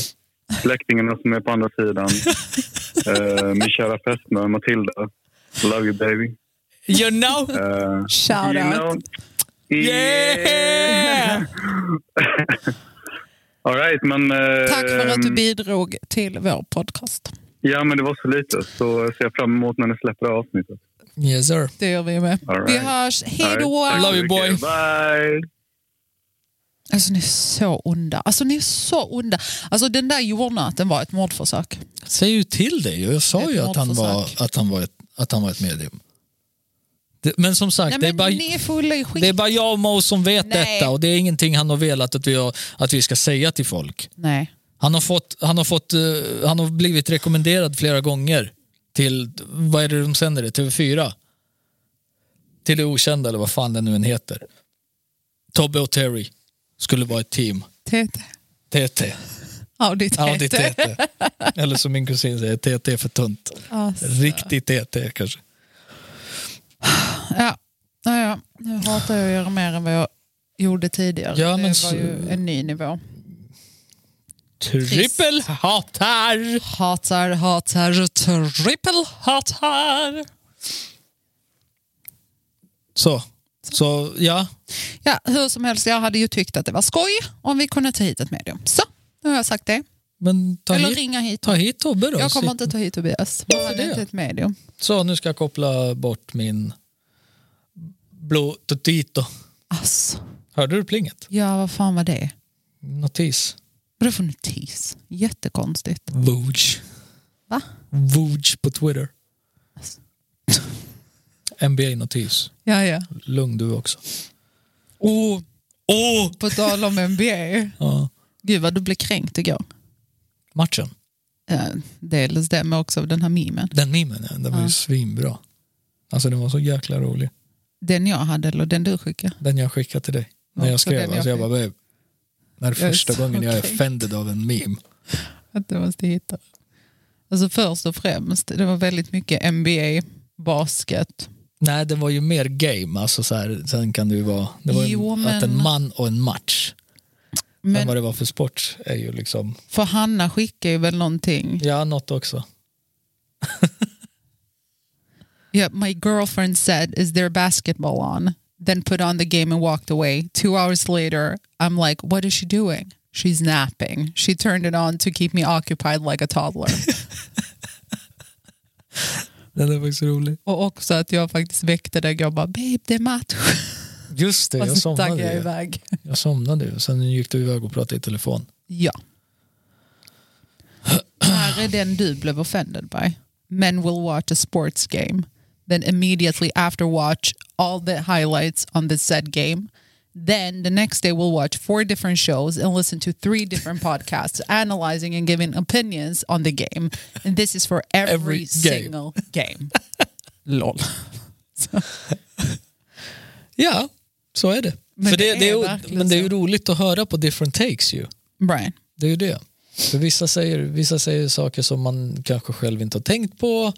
släktingarna som är på andra sidan. Eh, min kära fästmö Matilda. Love you baby. You know? Eh, Shout you out. know- Yeah! All right, men... eh, Tack för att du bidrog till vår podcast. Ja, men det var så lite. Så ser jag fram emot när ni släpper avsnittet. Yes sir. Det gör vi med. All Vi right. hörs. Hej då! right, Love you, boy. Bye! Alltså ni är så onda. Alltså ni är så onda. Alltså den där jordnöten var ett mordförsök. Säg ju till dig. Jag sa Ett ju att han, var, att, han var ett, att han var ett medium. Det, men som sagt, Nej, det, är men bara, ni är skit. det är bara jag och Mo som vet Nej. detta och det är ingenting han har velat att vi, har, att vi ska säga till folk. Nej. Han har, fått, han, har fått, eh, han har blivit rekommenderad flera gånger till, vad är det de sänder det, TV4? Till det okända eller vad fan det nu än heter. Tobbe och Terry skulle vara ett team. TT. TT. Audi TT. Audi TT. Eller som min kusin säger, TT för tunt. Alltså. Riktigt TT kanske. Ja. Ja, ja. Nu hatar jag att göra mer än vad jag gjorde tidigare. Ja, det men var så- ju en ny nivå. Trippel hatar. Hatar, hatar, trippel hatar. Så. Så ja, Ja, hur som helst, jag hade ju tyckt att det var skoj om vi kunde ta hit ett medium. Så, nu har jag sagt det. men ta Eller hit, ringa hit. ta hit Tobbe då. Jag kommer inte ta hit Tobias. Hade det? inte ett medium. Så nu ska jag koppla bort min blå tutito. Alltså, Hörde du plinget? ja vad fan var det? Notis. Vad är det för notis? Jättekonstigt. Vooge. Va? Vooge på Twitter. NBA-notis. Ja, ja. Lugn du också. Oh, Åh! på tal om NBA. Ja. Gud vad du blev kränkt igår. Matchen. Ja, dels det, men också den här memen. Den memen, ja, den var ju Ja. svinbra. Alltså den var så jäkla rolig. Den jag hade eller den du skickade. Den jag skickade till dig. När Ja, jag så skrev, jag alltså jag bara, babe. Det här är Jag första så gången jag är offended av en meme. Att du måste hitta. Alltså först och främst, det var väldigt mycket NBA, basket. Nej, det var ju mer game. Alltså så här, sen kan det ju vara det var Jo, en, men- att en man och en match. Men Men vad det var för sport är ju liksom, för Hanna skickade ju väl någonting. ja något också. Yeah, my girlfriend said, is there basketball on? Then put on the game and walked away. Two hours later, I'm like, what is she doing? She's napping. She turned it on to keep me occupied like a toddler. Den är faktiskt rolig. och också att jag faktiskt väckte dig och bara, babe det är match. Just det, Och jag somnade jag iväg. Jag somnade ju. Sen gick du iväg och pratade i telefon. Ja. Här är den du blev offended by. Men will watch a sports game. Then immediately after watch all the highlights on the said game. Then the next day we'll watch four different shows and listen to three different podcasts analyzing and giving opinions on the game. And this is for every, Every game. single game. Lol. Ja, så är det. Men För det det, det, är är, verkligen men det är ju så. roligt att höra på different takes ju. Brian. Det är ju det. För vissa säger, vissa säger saker som man kanske själv inte har tänkt på.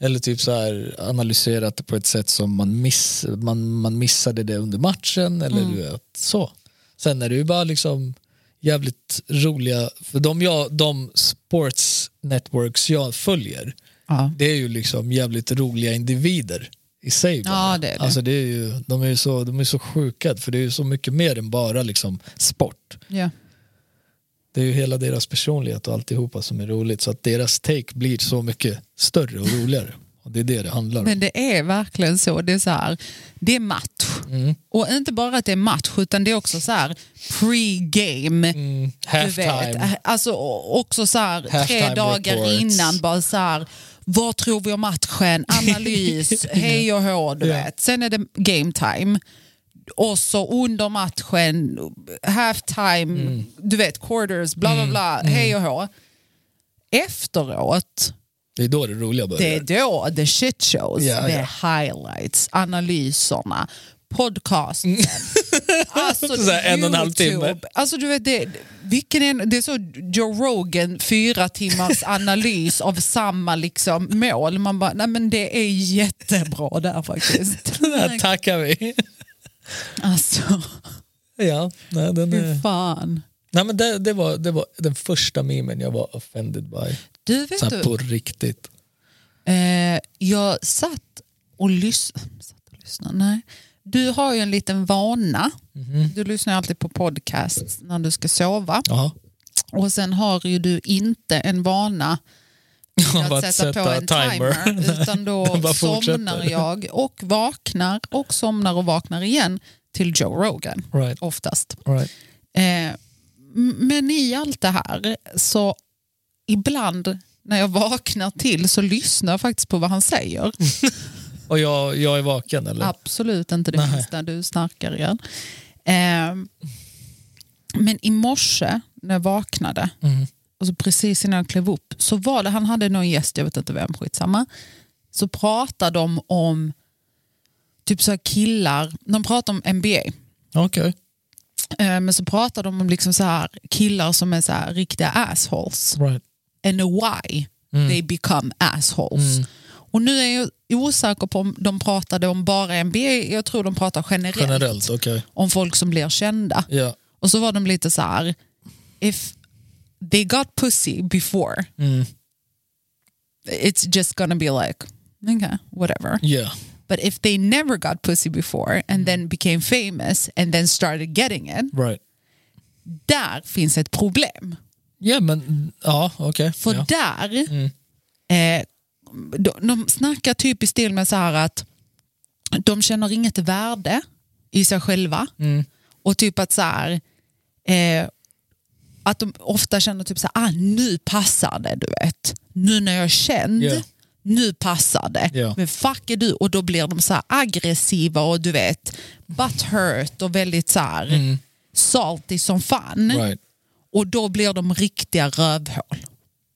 Eller typ så här analyserat det på ett sätt som man, miss, man, man missade det under matchen. Eller du vet, så. Sen är det ju bara liksom jävligt roliga, för de, jag, de sports networks jag följer, Ja. det är ju liksom jävligt roliga individer i sig. bara. Ja, det är det. Alltså det är ju, de är ju så, de är så sjuka, för det är ju så mycket mer än bara liksom sport. Ja. Det är ju hela deras personlighet och alltihopa som är roligt så att deras take blir så mycket större och roligare. Och det är det det handlar om. Men det är verkligen så. Det är så här, det är match. Mm. Och inte bara att det är match utan det är också så här pre-game. Mm, halftime. vet, alltså också så här, tre dagar reports. innan bara så här, vad tror vi om matchen, analys, hej och hå, du Ja. vet. Sen är det game time. Och så under matchen, halftime, Mm. du vet, quarters, bla bla bla, hej och hå. Efteråt, Det är då det roliga det börjar. är då the shit shows, Ja, the ja. highlights, analyserna, podcasten. alltså, Så här en och en halv timme. Alltså, du vet, det, vilken är, det är så Joe Rogan, fyra timmars analys av samma liksom, mål. Man bara, nej men det är jättebra där faktiskt. Där tackar vi. Alltså, Ja, nej, den fy är... fan. nej, men det, det, var, det var den första memen jag var offended by. Du vet Så här du, på riktigt. eh, jag satt och lyssnade. Satt och lyssnade, nej. Du har ju en liten vana. Mhm. Du lyssnar alltid på podcasts när du ska sova. Ja. Och sen har ju du inte en vana Av att sätta, på en timer, utan då somnar jag och vaknar och somnar och vaknar igen till Joe Rogan Right, oftast. right. Eh, men i allt det här så ibland när jag vaknar till så lyssnar jag faktiskt på vad han säger. Och jag, jag är vaken eller? Absolut inte det Nej. minsta, du snarkar igen. Eh, men i morse när jag vaknade Mm. Och så precis innan jag klev upp så var det, han hade någon gäst, jag vet inte vem, skitsamma. Så pratade de om typ så killar, de pratade om NBA. Okej. Eh, Men så pratade de om liksom så här killar som är så här riktiga assholes. Right. And why they become assholes. Och nu är jag osäker på om de pratade om bara NBA, jag tror de pratar generellt, Generellt, okej. om folk som blir kända. Ja. Och så var de lite så här, if they got pussy before, Mm. it's just gonna be like, okay, whatever. Yeah. But if they never got pussy before and then became famous and then started getting it, Right. där finns ett problem. Ja, men ja, okej. För ja. där, eh, de, de snackar typ i stil med så här att de känner inget värde i sig själva. Och typ att så här, eh, att de ofta känner typ så här, ah, nu passar det du vet. Nu när jag är känd, Ja. nu passar det. Ja. Men fuck är du? Och då blir de så här aggressiva och du vet butthurt och väldigt så här salty som fan. Right. Och då blir de riktiga rövhål.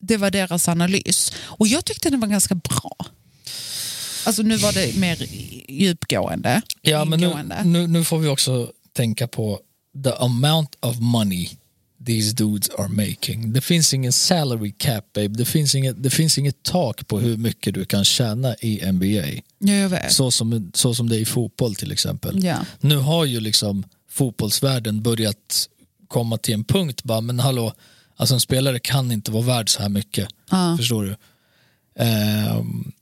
Det var deras analys. Och jag tyckte den var ganska bra. Alltså nu var det mer djupgående. Ja, men nu, nu, nu får vi också tänka på the amount of money these dudes are making. Det finns ingen salary cap, babe. Det finns inget, det finns inget tak på hur mycket du kan tjäna i NBA. Ja, jag vet. Så som, så som det är i fotboll till exempel. Ja. Nu har ju liksom fotbollsvärlden börjat komma till en punkt bara, men hallå, alltså en spelare kan inte vara värd så här mycket. Förstår du? Ehm,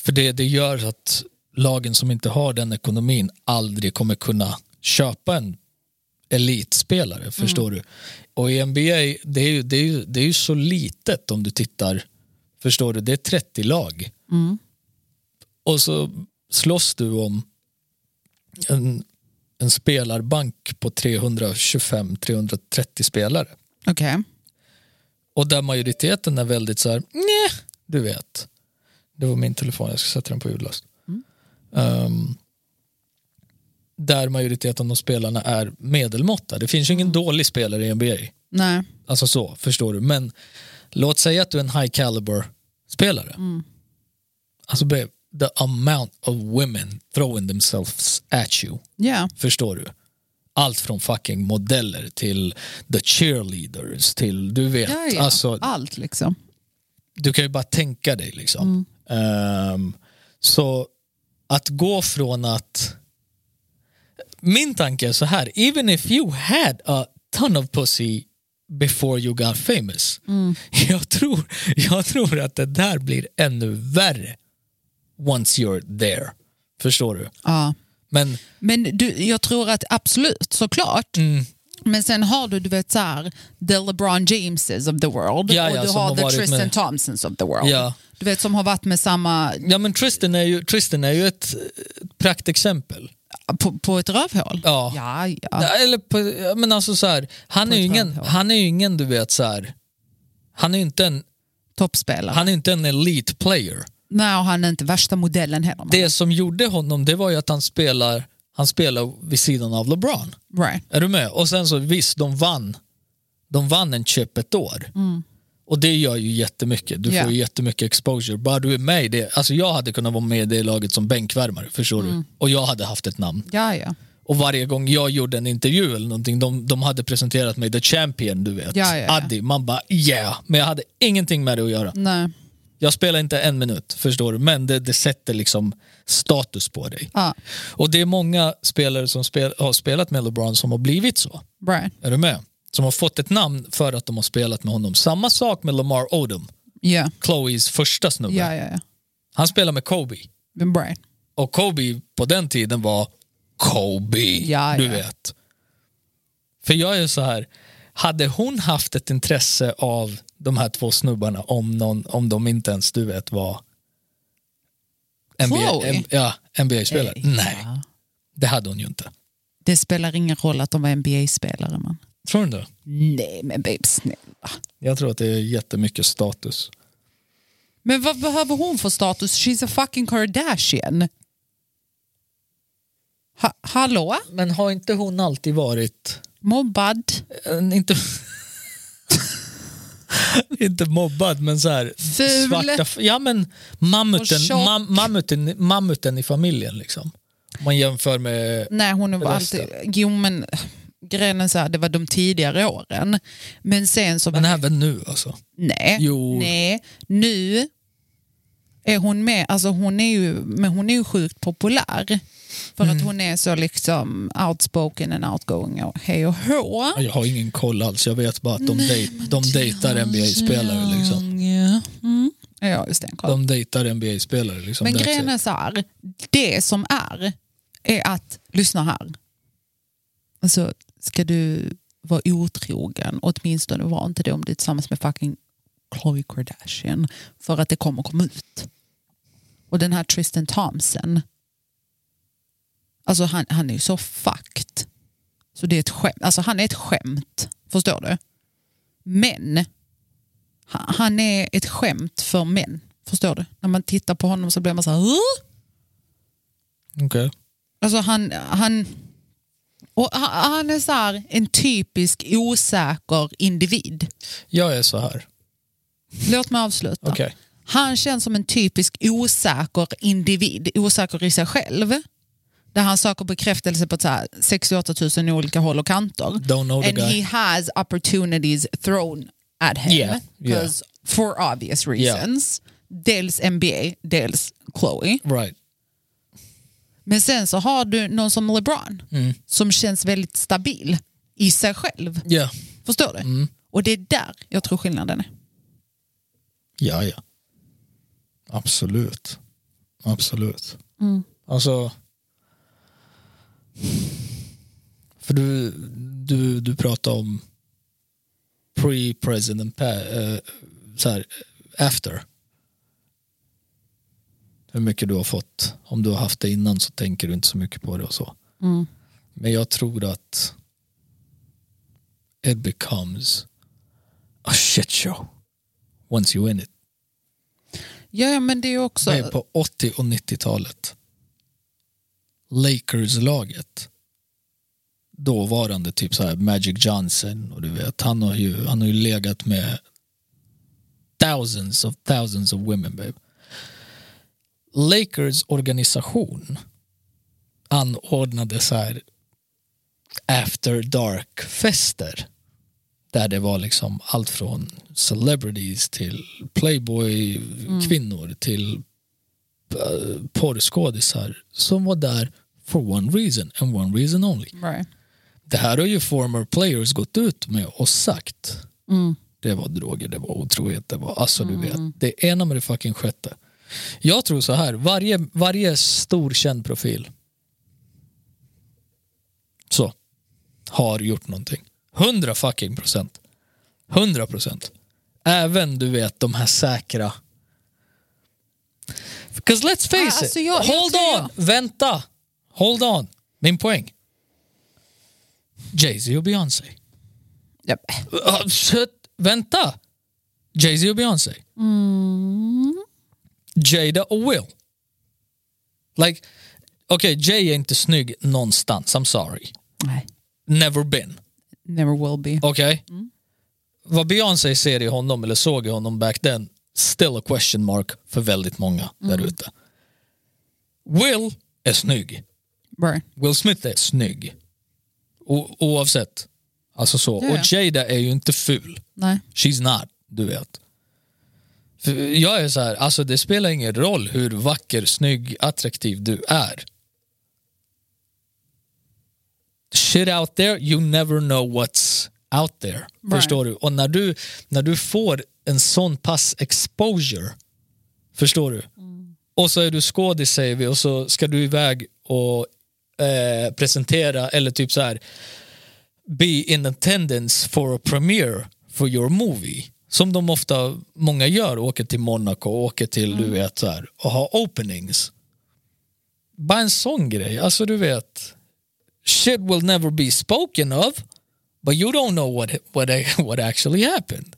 för det, det gör att lagen som inte har den ekonomin aldrig kommer kunna köpa en elitspelare, förstår du? Och i NBA, det är, ju, det, är ju, det är ju så litet om du tittar, förstår du? Det är 30 lag. Och så slåss du om en, en spelarbank på 325-330 spelare. Okej. Och där majoriteten är väldigt så här, nej, du vet. Det var min telefon, jag ska sätta den på ljudlöst. Ehm, där majoriteten av spelarna är medelmåtta. Det finns ju ingen dålig spelare i NBA. Nej. Alltså så, förstår du. Men låt säga att du är en high caliber spelare. Alltså babe, the amount of women throwing themselves at you. Ja. Förstår du? Allt från fucking modeller till the cheerleaders till, du vet. Ja, ja. Alltså, Allt liksom. du kan ju bara tänka dig liksom. Ehm, så att gå från att min tanke är så här, even if you had a ton of pussy before you got famous. Jag, tror, jag tror att det där blir ännu värre once you're there. Förstår du? Ja. Men Men du, jag tror att absolut, såklart. Mm. Men sen har du, du vet så här, the LeBron Jameses of the world Ja, och ja, du som har har the Tristan med- Thompsons of the world. Ja. Du vet som har varit med samma, Ja men Tristan är ju, Tristan är ju ett praktexempel. på, på ett rövhål. Ja. ja, ja. Eller på, men alltså så här, han, På är ju ingen, rövhål. han är ju ingen du vet så här, han är ju inte en, Toppspelare. han är inte en elite player. Nej, och han är inte värsta modellen heller. Det som gjorde honom det var ju att han spelar, han spelar vid sidan av LeBron. Right. Är du med? Och sen så visst, de vann, de vann en chip ett år. Och det gör ju jättemycket. Du Ja. får ju jättemycket exposure. Bara du är med i det. Alltså jag hade kunnat vara med i det laget som bänkvärmare, förstår du? Och jag hade haft ett namn. Ja, ja. Och varje gång jag gjorde en intervju eller någonting, de, de hade presenterat mig the champion, du vet. Ja, ja, ja. Addi, man bara yeah. Men jag hade ingenting med det att göra. Nej. Jag spelar inte en minut, förstår du? Men det, det sätter liksom status på dig. Ja. Och det är många spelare som spel, har spelat med LeBron som har blivit så. Right. Är du med? Som har fått ett namn för att de har spelat med honom. Samma sak med Lamar Odom, Ja. Chloes första snubbe. Ja, ja, ja. Han spelar med Kobe. Right. Och Kobe på den tiden var Kobe. Du vet. För jag är så här, hade hon haft ett intresse av de här två snubbarna om, någon, om de inte ens du vet var NBA? M- ja, NBA-spelare? Eh, Nej, ja. det hade hon ju inte. Det spelar ingen roll att de var NBA-spelare, man. Tror du det? Nej, men babe, snälla. Jag tror att det är jättemycket status. Men vad behöver hon för status? She's a fucking Kardashian. Ha hallå? Men har inte hon alltid varit Mobbad? en, inte... inte mobbad, men så här, Ful. svarta... Ja, men mammuten, mam, mammuten, mammuten i familjen. Liksom. Om man jämför med... Nej, hon var Resten. alltid... Jo, men grejen är så här, det var de tidigare åren. Men sen så... Men även nu alltså. nej, Jo. nej, nu är hon med. Alltså hon är ju, men hon är ju sjukt populär. För Mm. att hon är så liksom outspoken and outgoing och hej och hå. Jag har ingen koll alls. Jag vet bara att de, dej, de dejtar NBA-spelare. Liksom. Ja, mm. ja just det. De dejtar NBA-spelare. Liksom. Men grejen är så här, det som är, är att, lyssna här. Alltså, ska du vara otrogen, åtminstone var inte det om du är tillsammans med fucking Khloe Kardashian. För att det kommer komma ut. Och den här Tristan Thompson, alltså han, han är ju så fucked. Så det är ett skämt. Alltså han är ett skämt, förstår du? Men han, är ett skämt för män. Förstår du? När man tittar på honom så blir man så här... Okej. Alltså han, han, och han, är så här en typisk osäker individ. Jag är så här. Låt mig avsluta. Okej. Han känns som en typisk osäker individ, osäker i sig själv. Där han söker bekräftelse på så här 68 000 olika håll och kanter. And he has opportunities thrown at him. Yeah, yeah. For obvious reasons. Dels NBA, dels Chloe. Right. Men sen så har du någon som LeBron Mm. som känns väldigt stabil i sig själv. Ja. Förstår du? Mm. Och det är där jag tror skillnaden är. Ja, ja. Absolut. Absolut. Mm. Alltså... För du, du, du pratar om pre-president, eh, så här, after. Hur mycket du har fått. Om du har haft det innan så tänker du inte så mycket på det och så. Mm. Men jag tror att it becomes a shit show once you in it. Ja, men det är också... Det är på 80 och 90-talet. Lakers-laget. Dåvarande typ så här Magic Johnson och du vet han har ju, han har ju legat med thousands of thousands of women babe. Lakers organisation anordnade så här after dark fester där det var liksom allt från celebrities till playboy kvinnor till porrskådisar som var där for one reason and one reason only. Right. Det här har ju former players gått ut med och sagt. Mm. Det var droger, det var otrohet, det var alltså du vet. Det ena med det fucking sjätte. Jag tror så här, varje, varje stor känd profil så har gjort någonting. 100 fucking procent. 100 procent. Även du vet de här säkra. Because let's face Ah, it, alltså, jag- jag hold tror on, vänta. Hold on, min poäng. Jay-Z och Beyoncé. Ja. Uh, shit, vänta! Jay-Z och Beyoncé. Jada och Will. Like, okej, Jay är inte snygg någonstans. I'm sorry. Nej. Never been. Never will be. Okej? Vad Beyoncé ser i honom eller såg i honom back then, still a question mark för väldigt många där ute. Will är snygg. Right. Will Smith är snygg. O- oavsett. Alltså så. Ja, ja. Och Jada är ju inte ful. Nej. She's not, du vet. För jag är så här, alltså det spelar ingen roll hur vacker, snygg, attraktiv du är. Shit out there, you never know what's out there. Right. Förstår du? Och när du, när du får en sån pass exposure, förstår du? Och så är du skådis säger vi och så ska du iväg och eh, presentera eller typ så här be in attendance for a premiere for your movie. Som de ofta, många gör, åker till Monaco, åker till du vet så här och har openings. Bara en sån grej, alltså du vet. Shit will never be spoken of, but you don't know what, what, what actually happened.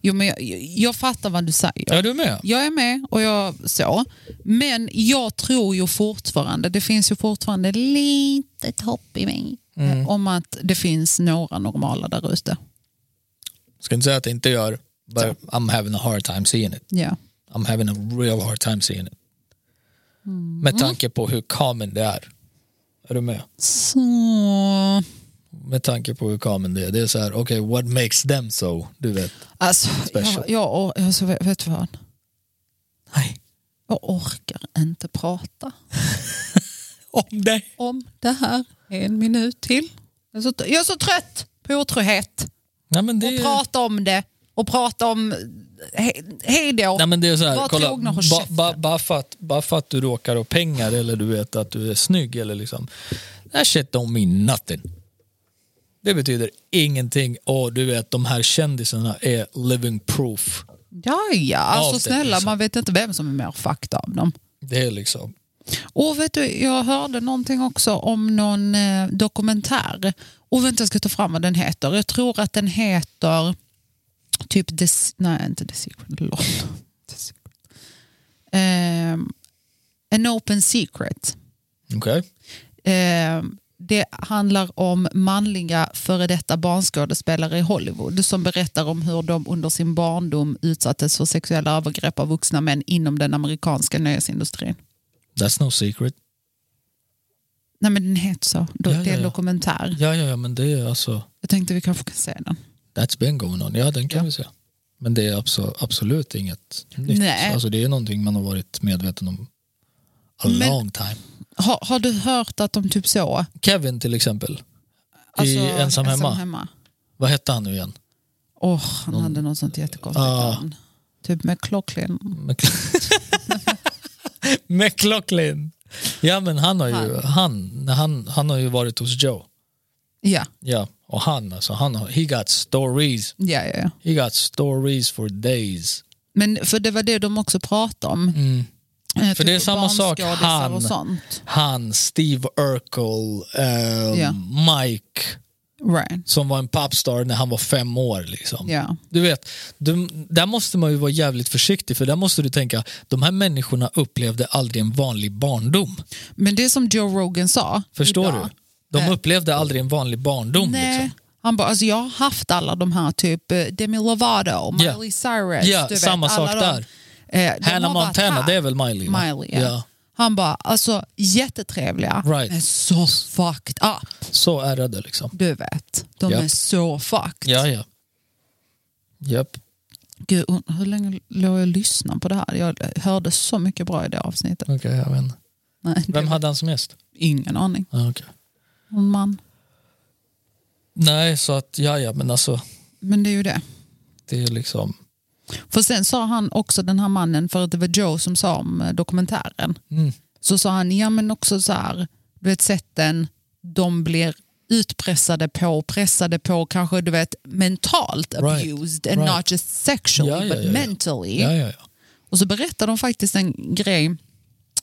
Jo, men jag, jag fattar vad du säger. Är du med? Jag är med och jag så. Men jag tror ju fortfarande, det finns ju fortfarande litet hopp i mig Mm. om att det finns några normala där ute. Ska inte säga att det inte gör, But I'm having a hard time seeing it. Ja. I'm having a real hard time seeing it. Med tanke på hur kamen det är. Är du med? Så... Med tanke på hur kamen det är. Det är så här, okej, what makes them so? Du vet. Alltså, Special. jag, jag, alltså, vet du vad? Nej. Jag orkar inte prata Om det. om det här en minut till. Jag är så, jag är så trött på otrohet. Nej men det Och prata om det. Och prata om he, hej då. Nej men det är så här, Var kolla, trogna ba, ba, bara, för att, bara för att du råkar ha pengar eller du vet att du är snygg eller liksom, that shit don't mean nothing. Det betyder ingenting och du vet de här kändisarna är living proof. Ja, ja. Alltså snälla, liksom. man vet inte vem som är mer fucked av dem. Det är liksom, Och vet du, jag hörde någonting också om någon eh, dokumentär. Och vänta, jag ska ta fram vad den heter. Jag tror att den heter typ The, nej, inte The Secret, lol. The Secret. Ehm, An Open Secret. okej. Ehm, det handlar om manliga före detta barnskådespelare i Hollywood som berättar om hur de under sin barndom utsattes för sexuella övergrepp av vuxna män inom den amerikanska nöjesindustrin. That's no secret. Nej men den heter så. Ja, Det är ja, en ja. dokumentär. Ja, ja, ja, men det är alltså, Jag tänkte vi kanske kan se den. that's been going on. Ja, den kan Ja. vi se. Men det är abso- absolut inget nytt. Nej. Alltså det är någonting man har varit medveten om a Men- long time. Har, har du hört att de typ så? Kevin till exempel, Alltså, i Ensam hemma. hemma. Vad hette han nu igen? Åh, han hade något sånt jättekonstigt Ah. namn. Typ McLaughlin. McLaughlin. Ja men han har ju, han, han, han har ju varit hos Joe. Ja, Ja, och han alltså, han har, he got stories. ja, ja, ja. He got stories for days. Men för det var det de också pratade om. Mm. Eh, För det är samma sak, han-. Han, Steve Urkel, ehm, Ja. Mike Right. som var en popstar när han var fem år. Liksom. Ja. Du vet, du, där måste man ju vara jävligt försiktig för där måste du tänka, de här människorna upplevde aldrig en vanlig barndom. Men det är som Joe Rogan sa. Förstår idag. du? De Eh, upplevde aldrig en vanlig barndom. Nej. Liksom. Han bara, alltså jag har haft alla de här, typ eh, Demi Lovato. Miley Cyrus. Ja, vet, samma alla sak de- där. Eh, Hannah Montana, det är väl Miley? va? Miley, ja. Han bara, alltså jättetrevliga, Right. men så fucked up. Så är det liksom. Du vet, de Japp. är så fucked. Ja, ja. Japp. Gud, hur länge låg jag och lyssnade på det här? Jag hörde så mycket bra i det avsnittet. Okej, jag vet inte. Nej, Vem var hade han som gäst? Ingen aning. Ah, okej. En man. Nej, så att ja, ja, men alltså Men det är ju det. det är liksom... För sen sa han också den här mannen, för att det var Joe som sa om eh, dokumentären, Mm. så sa han, ja men också så här, du vet sätten de blir utpressade på, pressade på, kanske du vet mentalt Right. abused and Right. not just sexually Ja, ja, but ja, mentally. Och så berättade de faktiskt en grej,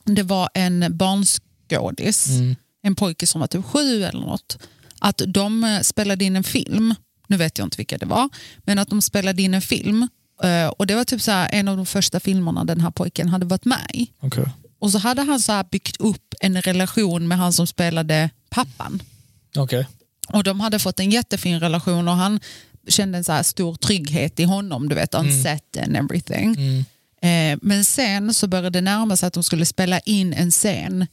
det var en barnskådis, Mm. en pojke som var typ sju eller något, att de eh, spelade in en film, nu vet jag inte vilka det var, men att de spelade in en film och det var typ så här, en av de första filmerna den här pojken hade varit med i. Okej. Och så hade han så byggt upp en relation med han som spelade pappan. Okej. Och de hade fått en jättefin relation och han kände en så här stor trygghet i honom, du vet, on set and everything. Eh, men sen så började det närma sig att de skulle spela in en scen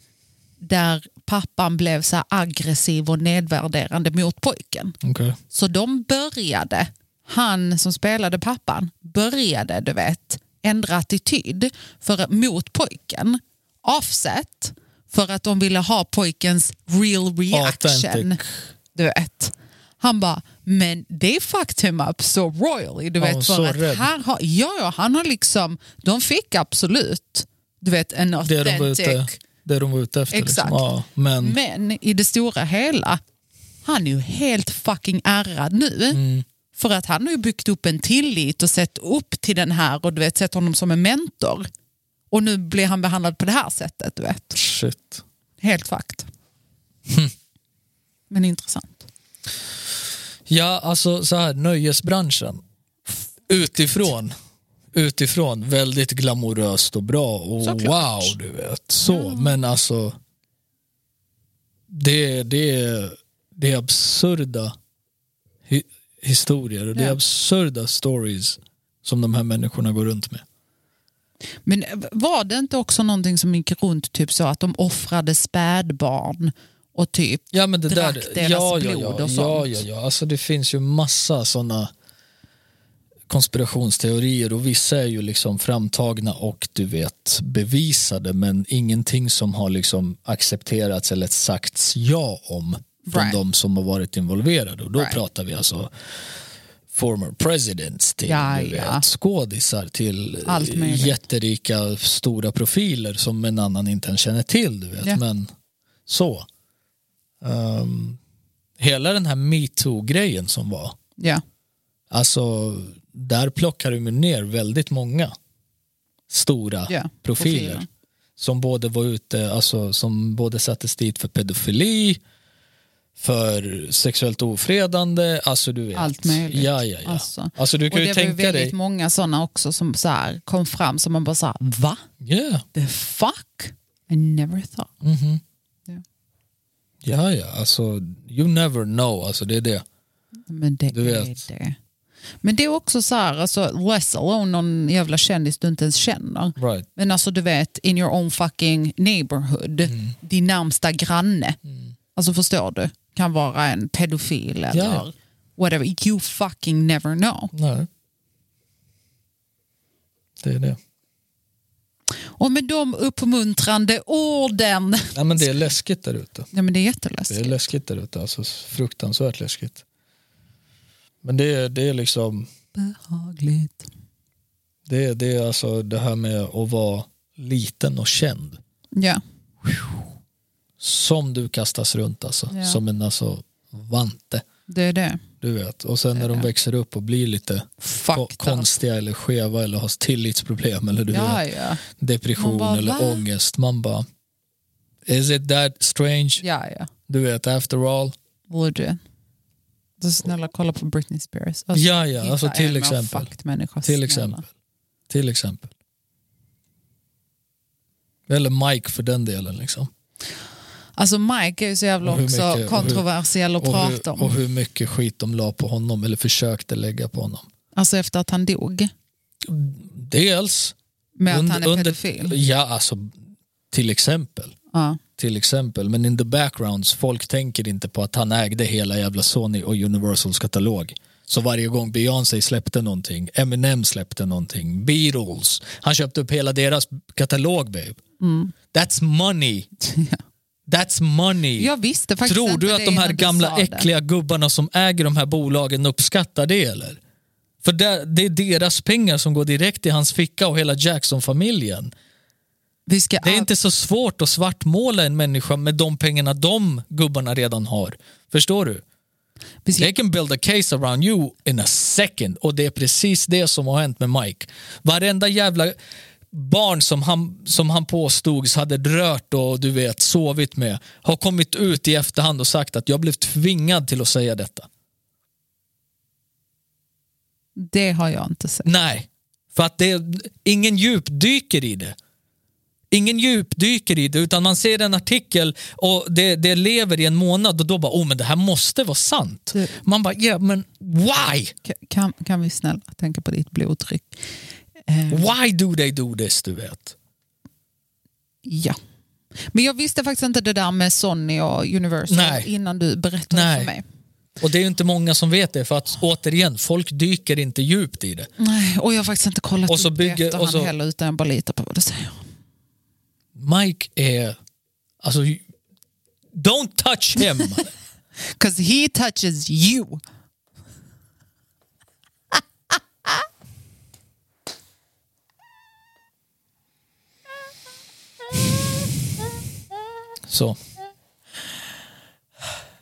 där pappan blev så aggressiv och nedvärderande mot pojken. Okej. Så de började, han som spelade pappan, började du vet, ändra attityd för, mot pojken. Offset för att de ville ha pojkens real reaction. Authentic. Du vet. Han bara, men they fucked him up so royally. Du vet, så för att rädd. han har, ja, ja, han har liksom, de fick absolut du vet, en Det de var authentic ute, det de var ute efter. Exakt. Liksom. Ja, men men i det stora hela, han är ju helt fucking ärrad nu. Mm. För att han har ju byggt upp en tillit och sett upp till den här och du vet, sett honom som en mentor. Och nu blir han behandlad på det här sättet. Du vet. shit. Helt fucked. Hm. Men intressant. Ja, alltså så här, nöjesbranschen. Utifrån. Utifrån, väldigt glamoröst och bra. Och Såklart. wow, du vet. Så, men alltså. Det, det, det är absurda historier och det är Ja. absurda stories som de här människorna går runt med. Men var det inte också någonting som gick runt typ så att de offrade spädbarn och typ Ja, men det drack där, deras ja, ja, blod ja, och ja, sånt? ja, ja. Alltså, det finns ju massa såna konspirationsteorier och vissa är ju liksom framtagna och du vet bevisade men ingenting som har liksom accepterats eller sagts ja om från Right. de som har varit involverade och då Right. pratar vi alltså former presidents till Ja, ja. skådisar till jätterika stora profiler som en annan inte ens känner till. Du vet. Ja. Men så. Ehm, hela den här metoo-grejen som var, Ja. alltså där plockar de ju ner väldigt många stora Ja, profiler. profiler. Som både var ute, alltså som både sattes dit för pedofili, för sexuellt ofredande, alltså du vet. Allt möjligt. Ja, ja, ja. Alltså. Alltså, du Och kan det ju var ju tänka väldigt dig. många sådana också som så här kom fram som man bara sa va? Yeah. The fuck? I never thought. Mhm. Ja. Ja, ja, alltså you never know, alltså det är det. Men det Du är vet. det. Men det är också så här, alltså, less alone någon jävla kändis du inte ens känner. Right. Men alltså du vet, in your own fucking neighborhood, Mm. din närmsta granne. Alltså förstår du? Kan vara en pedofil eller Ja. whatever. You fucking never know. Nej. Det är det. Och med de uppmuntrande orden. Ja, men det är läskigt där ute. Ja, men det är Det jätteläskigt. är läskigt där ute, alltså fruktansvärt läskigt. Men det är, det är liksom, Behagligt. det är, det är alltså det här med att vara liten och känd. Ja. Som du kastas runt alltså, Ja. som en alltså vante. Det är det. Du vet. Och sen när de Ja. växer upp och blir lite Fucked up. konstiga eller skeva eller har tillitsproblem eller du Ja, vet, ja. depression bara, eller va? ångest. Man bara, is it that strange? Ja, ja. Du vet, after all. Borde. Så snälla kolla på Britney Spears. Alltså, Ja, ja, alltså till exempel. Människa, Till exempel. Till exempel. Eller Mike för den delen. Liksom. Alltså Mike är ju så jävla också mycket- och hur- kontroversiell Och prata om. och hur mycket skit de la på honom eller försökte lägga på honom. Alltså efter att han dog. Dels Med att under- han är under- pedofil. Ja, alltså till exempel. Ja. till exempel. Men in the backgrounds, folk tänker inte på att han ägde hela jävla Sony och Universals katalog. Så varje gång Beyoncé släppte någonting, Eminem släppte någonting, Beatles, han köpte upp hela deras katalog babe. That's money. That's money. Jag visste faktiskt Tror du att de här gamla det. äckliga gubbarna som äger de här bolagen uppskattar det eller? För det, det är deras pengar som går direkt i hans ficka och hela Jackson-familjen. Det är inte så svårt att svartmåla en människa med de pengarna de gubbarna redan har. Förstår du? vi ska, They can build a case around you in a second och det är precis det som har hänt med Mike. Varenda jävla barn som han, som han påstods hade rört och du vet sovit med har kommit ut i efterhand och sagt att jag blev tvingad till att säga detta. det har jag inte sett. Nej, för att det, ingen djupdyker i det. Ingen djupdyker i det utan man ser en artikel och det, det lever i en månad och då bara, oh men det här måste vara sant. Du- Man bara, ja men why? Ka- Kan, kan vi snälla tänka på ditt blodtryck? Eh, Why do they do this du vet? ja. Men jag visste faktiskt inte det där med Sony och Universal Nej. innan du berättade Nej. för mig. Och det är ju inte många som vet det för att återigen, folk dyker inte djupt i det. Nej, och jag har faktiskt inte kollat Och så upp bygger- det efterhand och så- heller utan jag bara litar på vad du säger. Mike är, alltså, don't touch him. Cause he touches you. Så.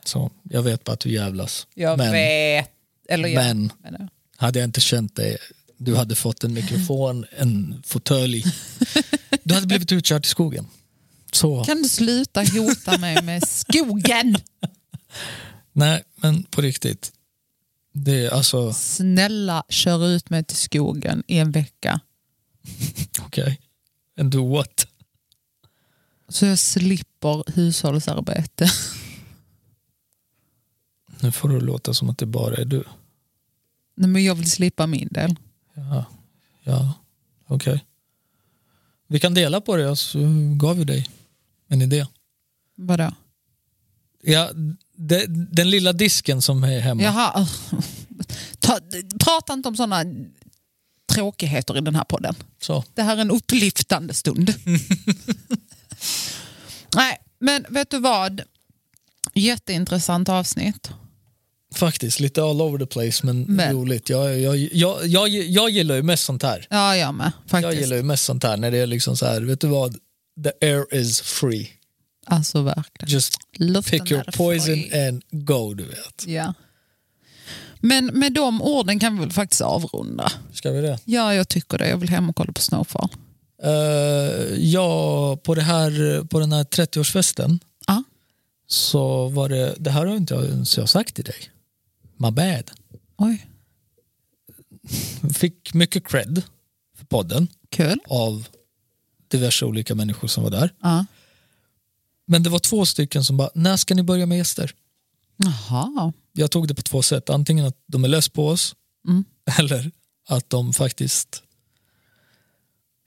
Så, jag vet bara att du jävlas. Jag men, vet. Eller ja. men menar jag. hade jag inte känt dig, du hade fått en mikrofon, en fåtölj. Du hade blivit utkörd i skogen. Så. Kan du sluta hota mig med skogen? Nej, men på riktigt. Det är alltså, Snälla kör ut mig till skogen i en vecka. okej. And do what? Så jag slipper hushållsarbete. Nu får du låta som att det bara är du. Nej, men jag vill slippa min del. Ja, Ja, okej. Vi kan dela på det, så gav vi dig en idé. Vadå? Ja, det, den lilla disken som är hemma. Jaha. Ta, prata inte om sådana tråkigheter i den här podden. Så. Det här är en upplyftande stund. Nej, men vet du vad? Jätteintressant avsnitt. Faktiskt, lite all over the place men, Men- roligt. Jag, jag, jag, jag, jag gillar ju mest sånt här. Ja, jag med. Jag Faktiskt. gillar ju mest sånt här när det är liksom så här, vet du vad? The air is free. Alltså verkligen. Just Luften pick your poison fri. and go, du vet. Ja. Men med de orden kan vi väl faktiskt avrunda. Ska vi det? Ja, jag tycker det. Jag vill hem och kolla på Snowfall. Uh, ja, på, det här, på den här 30-årsfesten Ja. så var det, det här har inte jag ens jag sagt till dig. My bad. Oj, Fick mycket cred för podden kul. av diverse olika människor som var där. Ja. Men det var två stycken som bara, när ska ni börja med gäster? Jaha. Jag tog det på två sätt. Antingen att de är less på oss Mm. eller att de faktiskt...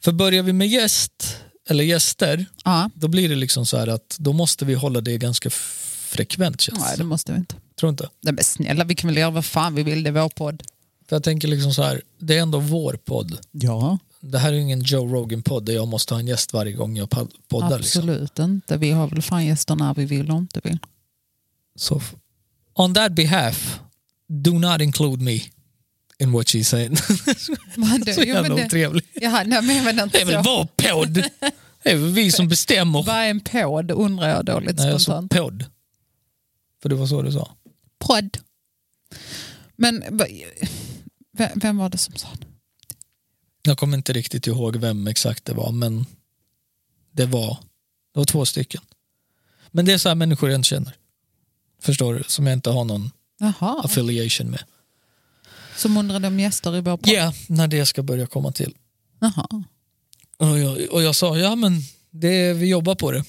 För börjar vi med gäst eller gäster Ja. då blir det liksom så här att då måste vi hålla det ganska frekvent känns Nej, det. måste vi inte. Tror du inte? Nej, men snälla, vi kan väl göra vad fan vi vill. Det är vår podd. För jag tänker liksom så här, det är ändå vår podd. Ja, Det här är ju ingen Joe Rogan-podd där jag måste ha en gäst varje gång jag pod- poddar. Liksom. absolut inte. Vi har väl fan gäster när vi vill och inte vill. Så on that behalf, do not include me in what. Men det, så jävla det, otrevlig. jaha, nej, men jag menar Det är inte väl vår podd? Det är väl vi som bestämmer. Vad är en podd undrar jag då lite Nej, jag sa spontant. podd. För det var så du sa. Podd. Men vem, vem var det som sa det? Jag kommer inte riktigt ihåg vem exakt det var, men det var, det var två stycken. Men det är så här människor jag inte känner. Förstår du? Som jag inte har någon Jaha, affiliation med. Som undrade om gäster i vår podd? Ja, när det ska börja komma till. Jaha. Och jag, och jag sa, ja men det, vi jobbar på det.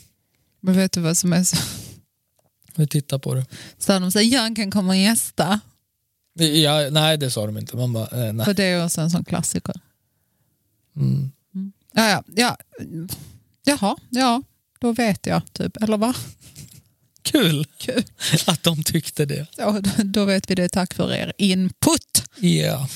Men vet du vad som är så? Vi tittar på det. Så de säger jag kan komma och gästa. Ja, nej, det sa de inte. Man bara, eh, nej. För det är också en sån klassiker. Mm. Ja, ja, ja. Jaha, ja, då vet jag typ. Eller va? Kul Kul. att de tyckte det. Ja, då vet vi det. Tack för er input. Ja.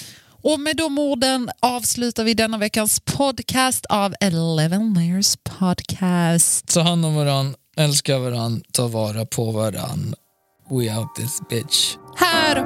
Och med de orden avslutar vi denna veckans podcast av Eleven Layers Podcast. Ta hand om varann, älska varann, ta vara på varann. We out this bitch. Här!